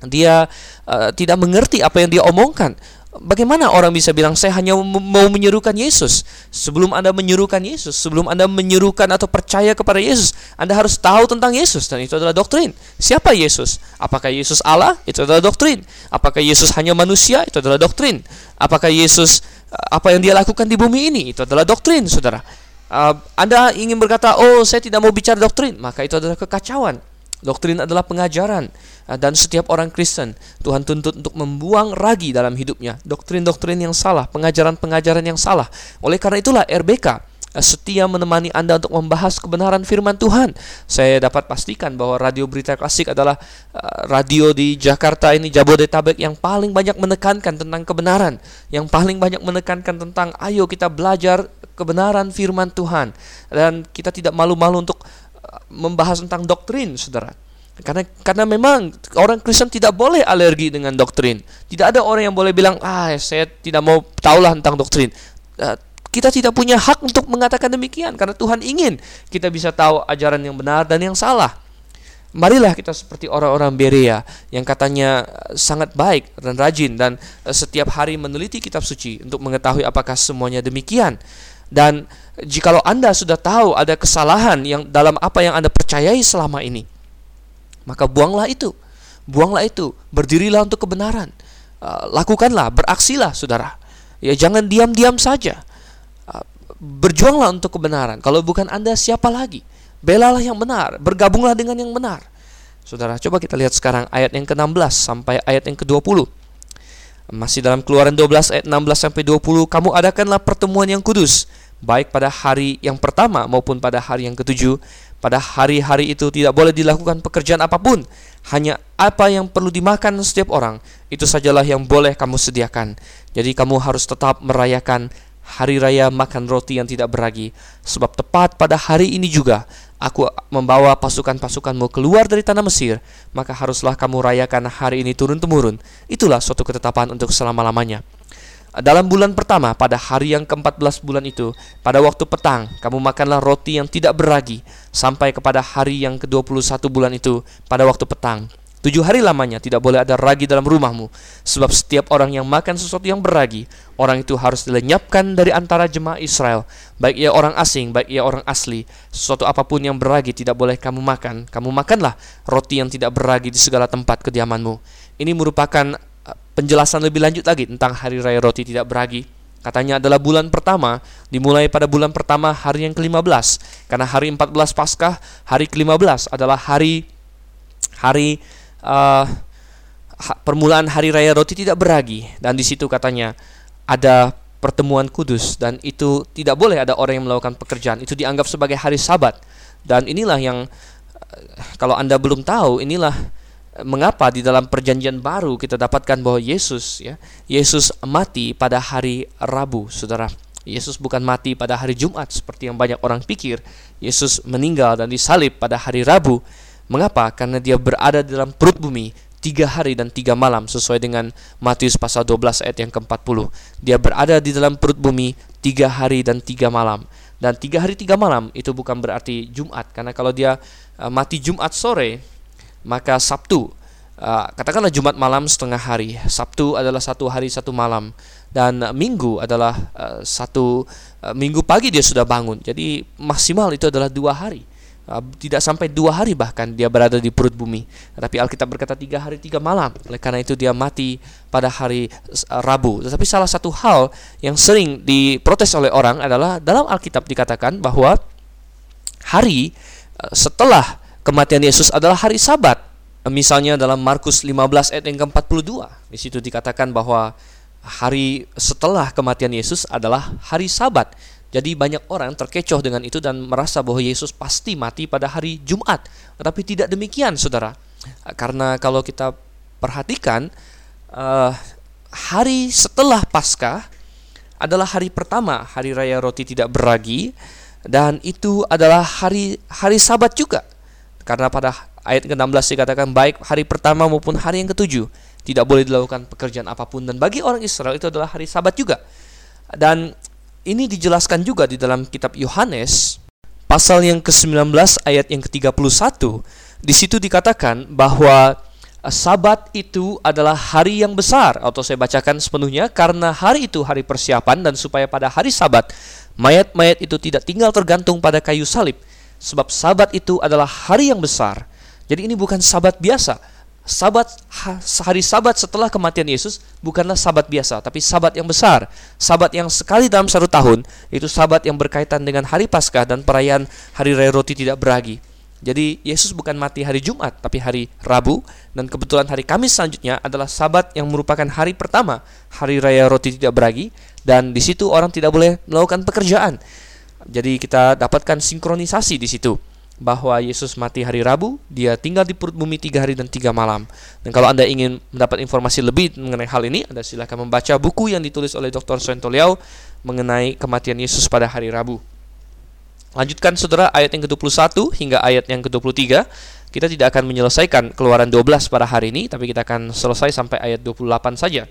Dia uh, tidak mengerti apa yang dia omongkan. Bagaimana orang bisa bilang saya hanya mau menyerukan Yesus? Sebelum Anda menyerukan Yesus, sebelum Anda menyerukan atau percaya kepada Yesus, Anda harus tahu tentang Yesus dan itu adalah doktrin. Siapa Yesus? Apakah Yesus Allah? Itu adalah doktrin. Apakah Yesus hanya manusia? Itu adalah doktrin. Apakah Yesus eh, apa yang dia lakukan di bumi ini? Itu adalah doktrin, Saudara. Uh, anda ingin berkata, "Oh, saya tidak mau bicara doktrin," maka itu adalah kekacauan. Doktrin adalah pengajaran uh, dan setiap orang Kristen Tuhan tuntut untuk membuang ragi dalam hidupnya, doktrin-doktrin yang salah, pengajaran-pengajaran yang salah. Oleh karena itulah RBK uh, setia menemani Anda untuk membahas kebenaran firman Tuhan. Saya dapat pastikan bahwa Radio Berita Klasik adalah uh, radio di Jakarta ini Jabodetabek yang paling banyak menekankan tentang kebenaran, yang paling banyak menekankan tentang ayo kita belajar kebenaran firman Tuhan dan kita tidak malu-malu untuk membahas tentang doktrin, Saudara. Karena karena memang orang Kristen tidak boleh alergi dengan doktrin. Tidak ada orang yang boleh bilang, "Ah, saya tidak mau tahulah tentang doktrin." Uh, kita tidak punya hak untuk mengatakan demikian karena Tuhan ingin kita bisa tahu ajaran yang benar dan yang salah. Marilah kita seperti orang-orang Berea yang katanya sangat baik dan rajin dan setiap hari meneliti kitab suci untuk mengetahui apakah semuanya demikian. Dan jikalau Anda sudah tahu ada kesalahan yang dalam apa yang Anda percayai selama ini, maka buanglah itu. Buanglah itu, berdirilah untuk kebenaran. Uh, lakukanlah, beraksilah Saudara. Ya jangan diam-diam saja berjuanglah untuk kebenaran. Kalau bukan Anda siapa lagi? Belalah yang benar, bergabunglah dengan yang benar. Saudara, coba kita lihat sekarang ayat yang ke-16 sampai ayat yang ke-20. Masih dalam Keluaran 12 ayat 16 sampai 20, kamu adakanlah pertemuan yang kudus, baik pada hari yang pertama maupun pada hari yang ketujuh. Pada hari-hari itu tidak boleh dilakukan pekerjaan apa pun, hanya apa yang perlu dimakan setiap orang, itu sajalah yang boleh kamu sediakan. Jadi kamu harus tetap merayakan hari raya makan roti yang tidak beragi, sebab tepat pada hari ini juga aku membawa pasukan-pasukanmu keluar dari tanah Mesir, maka haruslah kamu rayakan hari ini turun-temurun. Itulah suatu ketetapan untuk selama-lamanya. Dalam bulan pertama, pada hari yang ke-14 bulan itu, pada waktu petang, kamu makanlah roti yang tidak beragi, sampai kepada hari yang ke-21 bulan itu, pada waktu petang. Tujuh hari lamanya tidak boleh ada ragi dalam rumahmu, sebab setiap orang yang makan sesuatu yang beragi, orang itu harus dilenyapkan dari antara jemaah Israel, baik ia orang asing, baik ia orang asli. Sesuatu apa pun yang beragi tidak boleh kamu makan. Kamu makanlah roti yang tidak beragi di segala tempat kediamanmu. Ini merupakan uh, penjelasan lebih lanjut lagi tentang hari raya roti tidak beragi. Katanya adalah bulan pertama, dimulai pada bulan pertama hari yang ke-15. Karena hari 14 Paskah, hari ke-15 adalah hari hari uh, permulaan hari raya roti tidak beragi. Dan di situ katanya ada pertemuan kudus dan itu tidak boleh ada orang yang melakukan pekerjaan. Itu dianggap sebagai hari sabat. Dan inilah yang uh, kalau Anda belum tahu inilah mengapa di dalam perjanjian baru kita dapatkan bahwa Yesus ya Yesus mati pada hari Rabu Saudara. Yesus bukan mati pada hari Jumat seperti yang banyak orang pikir. Yesus meninggal dan disalib pada hari Rabu Mengapa? Karena dia berada dalam perut bumi tiga hari dan tiga malam sesuai dengan Matius pasal 12 ayat yang ke-40. Dia berada di dalam perut bumi tiga hari dan tiga malam. Dan tiga hari tiga malam itu bukan berarti Jumat karena kalau dia uh, mati Jumat sore maka Sabtu uh, katakanlah Jumat malam setengah hari Sabtu adalah satu hari satu malam dan Minggu adalah uh, satu Minggu pagi dia sudah bangun jadi maksimal itu adalah dua hari tidak sampai dua hari bahkan dia berada di perut bumi. Tapi Alkitab berkata tiga hari tiga malam. Oleh karena itu dia mati pada hari ah, Rabu. Tetapi salah satu hal yang sering diprotes oleh orang adalah dalam Alkitab dikatakan bahwa hari ah, setelah kematian Yesus adalah hari Sabat. Misalnya dalam Markus 15 ayat yang ke-42. Di situ dikatakan bahwa hari setelah kematian Yesus adalah hari Sabat. Jadi banyak orang terkecoh dengan itu dan merasa bahwa Yesus pasti mati pada hari Jumat. Tetapi tidak demikian, saudara. Karena kalau kita perhatikan, uh, hari setelah Paskah adalah hari pertama, hari raya roti tidak beragi, dan itu adalah hari hari Sabat juga. Karena pada ayat ke-16 dikatakan baik hari pertama maupun hari yang ketujuh tidak boleh dilakukan pekerjaan apa pun dan bagi orang Israel itu adalah hari Sabat juga. Dan ini dijelaskan juga di dalam kitab Yohanes pasal yang ke-19 ayat yang ke-31. Di situ dikatakan bahwa Sabat itu adalah hari yang besar atau saya bacakan sepenuhnya karena hari itu hari persiapan dan supaya pada hari Sabat mayat-mayat itu tidak tinggal tergantung pada kayu salib sebab Sabat itu adalah hari yang besar. Jadi ini bukan Sabat biasa, Sabat hari Sabat setelah kematian Yesus bukanlah Sabat biasa, tapi Sabat yang besar, Sabat yang sekali dalam satu tahun itu Sabat yang berkaitan dengan hari Paskah dan perayaan Hari Raya Roti Tidak Beragi. Jadi Yesus bukan mati hari Jumat, tapi hari Rabu dan kebetulan hari Kamis selanjutnya adalah Sabat yang merupakan hari pertama Hari Raya Roti Tidak Beragi dan di situ orang tidak boleh melakukan pekerjaan. Jadi kita dapatkan sinkronisasi di situ bahwa Yesus mati hari Rabu, dia tinggal di perut bumi tiga hari dan tiga malam. Dan kalau Anda ingin mendapat informasi lebih mengenai hal ini, Anda silakan membaca buku yang ditulis oleh Dr. Soento Liao mengenai kematian Yesus pada hari Rabu. Lanjutkan saudara ayat yang ke-21 hingga ayat yang ke-23. Kita tidak akan menyelesaikan keluaran 12 pada hari ini, tapi kita akan selesai sampai ayat 28 saja.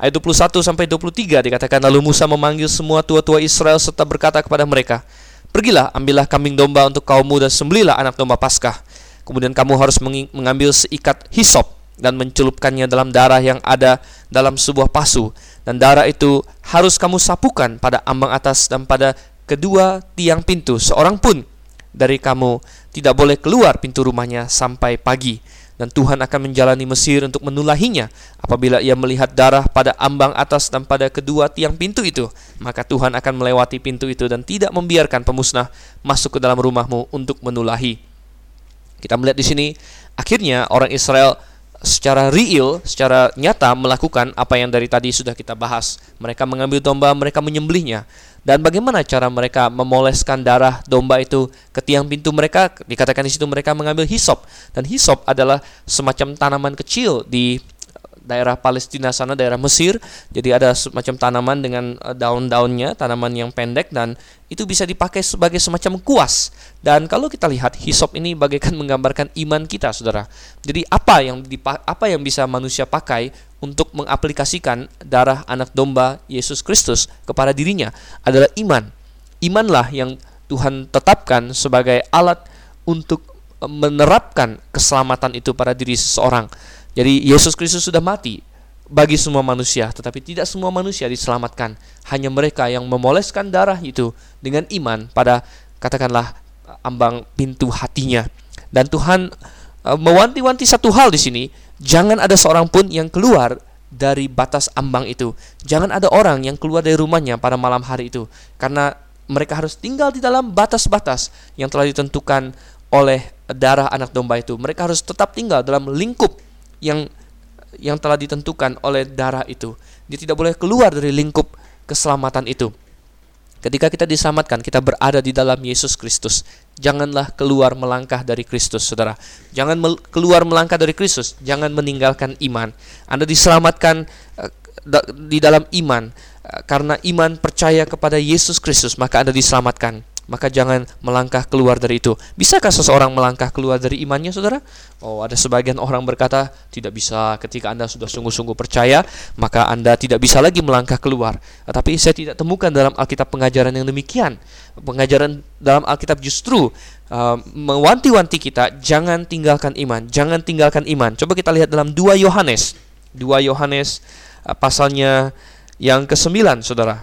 Ayat 21 sampai 23 dikatakan lalu Musa memanggil semua tua-tua Israel serta berkata kepada mereka, Pergilah, ambillah kambing domba untuk kaummu dan sembelilah anak domba Paskah. Kemudian kamu harus mengambil seikat hisop dan mencelupkannya dalam darah yang ada dalam sebuah pasu. Dan darah itu harus kamu sapukan pada ambang atas dan pada kedua tiang pintu. Seorang pun dari kamu tidak boleh keluar pintu rumahnya sampai pagi dan Tuhan akan menjalani Mesir untuk menulahinya. Apabila ia melihat darah pada ambang atas dan pada kedua tiang pintu itu maka Tuhan akan melewati pintu itu dan tidak membiarkan pemusnah masuk ke dalam rumahmu untuk menulahi. Kita melihat di sini akhirnya orang Israel secara real, secara nyata melakukan apa yang dari tadi sudah kita bahas. Mereka mengambil domba, mereka menyembelihnya. Dan bagaimana cara mereka memoleskan darah domba itu ke tiang pintu mereka? Dikatakan di situ mereka mengambil hisop. Dan hisop adalah semacam tanaman kecil di daerah Palestina sana, daerah Mesir. Jadi ada semacam tanaman dengan eh, daun-daunnya, tanaman yang pendek dan itu bisa dipakai sebagai semacam kuas. Dan kalau kita lihat hisop ini bagaikan <laughs> menggambarkan iman kita, Saudara. Jadi apa yang apa yang bisa manusia pakai untuk mengaplikasikan darah anak domba Yesus Kristus kepada dirinya adalah iman. Imanlah yang Tuhan tetapkan sebagai alat untuk eh, menerapkan keselamatan itu pada diri seseorang. Jadi Yesus Kristus sudah mati bagi semua manusia, tetapi tidak semua manusia diselamatkan. Hanya mereka yang memoleskan darah itu dengan iman pada katakanlah ambang pintu hatinya. Dan Tuhan uh, mewanti-wanti satu hal di sini, jangan ada seorang pun yang keluar dari batas ambang itu. Jangan ada orang yang keluar dari rumahnya pada malam hari itu karena mereka harus tinggal di dalam batas-batas yang telah ditentukan oleh darah anak domba itu. Mereka harus tetap tinggal dalam lingkup yang yang telah ditentukan oleh darah itu. Dia tidak boleh keluar dari lingkup keselamatan itu. Ketika kita diselamatkan, kita berada di dalam Yesus Kristus. Janganlah keluar melangkah dari Kristus, saudara. Jangan mel keluar melangkah dari Kristus. Jangan meninggalkan iman. Anda diselamatkan uh, di dalam iman. Uh, karena iman percaya kepada Yesus Kristus, maka Anda diselamatkan maka jangan melangkah keluar dari itu. Bisakah seseorang melangkah keluar dari imannya, saudara? Oh, ada sebagian orang berkata, tidak bisa ketika Anda sudah sungguh-sungguh percaya, maka Anda tidak bisa lagi melangkah keluar. Tapi saya tidak temukan dalam Alkitab pengajaran yang demikian. Pengajaran dalam Alkitab justru uh, mewanti-wanti kita, jangan tinggalkan iman, jangan tinggalkan iman. Coba kita lihat dalam 2 Yohanes. 2 Yohanes uh, pasalnya yang ke-9, saudara.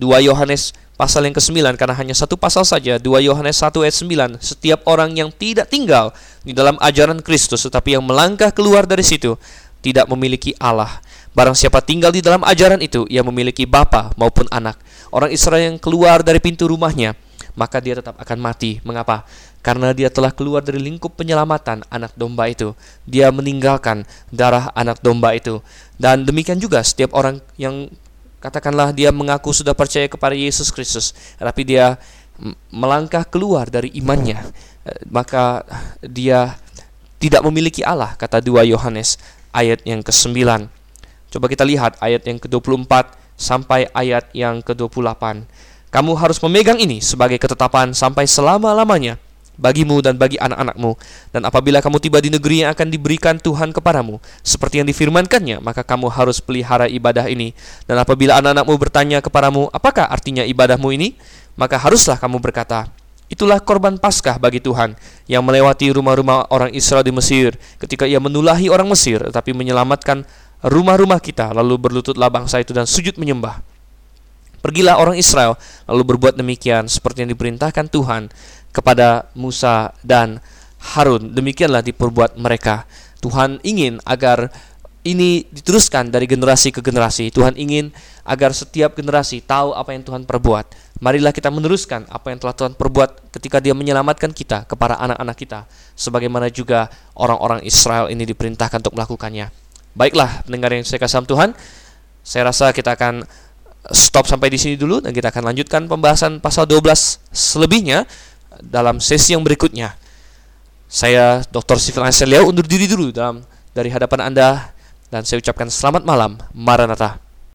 2 Yohanes pasal yang ke-9 karena hanya satu pasal saja 2 Yohanes 1 ayat 9 setiap orang yang tidak tinggal di dalam ajaran Kristus tetapi yang melangkah keluar dari situ tidak memiliki Allah. Barang siapa tinggal di dalam ajaran itu ia memiliki bapa maupun anak. Orang Israel yang keluar dari pintu rumahnya maka dia tetap akan mati. Mengapa? Karena dia telah keluar dari lingkup penyelamatan anak domba itu. Dia meninggalkan darah anak domba itu. Dan demikian juga setiap orang yang katakanlah dia mengaku sudah percaya kepada Yesus Kristus, tapi dia melangkah keluar dari imannya, eh, maka dia tidak memiliki Allah, kata 2 Yohanes ayat yang ke-9. Coba kita lihat ayat yang ke-24 sampai ayat yang ke-28. Kamu harus memegang ini sebagai ketetapan sampai selama-lamanya bagimu dan bagi anak-anakmu. Dan apabila kamu tiba di negeri yang akan diberikan Tuhan kepadamu, seperti yang difirmankannya, maka kamu harus pelihara ibadah ini. Dan apabila anak-anakmu bertanya kepadamu, apakah artinya ibadahmu ini? Maka haruslah kamu berkata, Itulah korban Paskah bagi Tuhan yang melewati rumah-rumah orang Israel di Mesir ketika ia menulahi orang Mesir tetapi menyelamatkan rumah-rumah kita lalu berlututlah bangsa itu dan sujud menyembah. Pergilah orang Israel lalu berbuat demikian seperti yang diperintahkan Tuhan kepada Musa dan Harun. Demikianlah diperbuat mereka. Tuhan ingin agar ini diteruskan dari generasi ke generasi. Tuhan ingin agar setiap generasi tahu apa yang Tuhan perbuat. Marilah kita meneruskan apa yang telah Tuhan perbuat ketika Dia menyelamatkan kita kepada anak-anak kita, sebagaimana juga orang-orang Israel ini diperintahkan untuk melakukannya. Baiklah, pendengar yang saya kasih Tuhan, saya rasa kita akan stop sampai di sini dulu dan kita akan lanjutkan pembahasan pasal 12 selebihnya dalam sesi yang berikutnya. Saya Dr. Sifil Anselio undur diri dulu dalam dari hadapan Anda dan saya ucapkan selamat malam. Maranatha.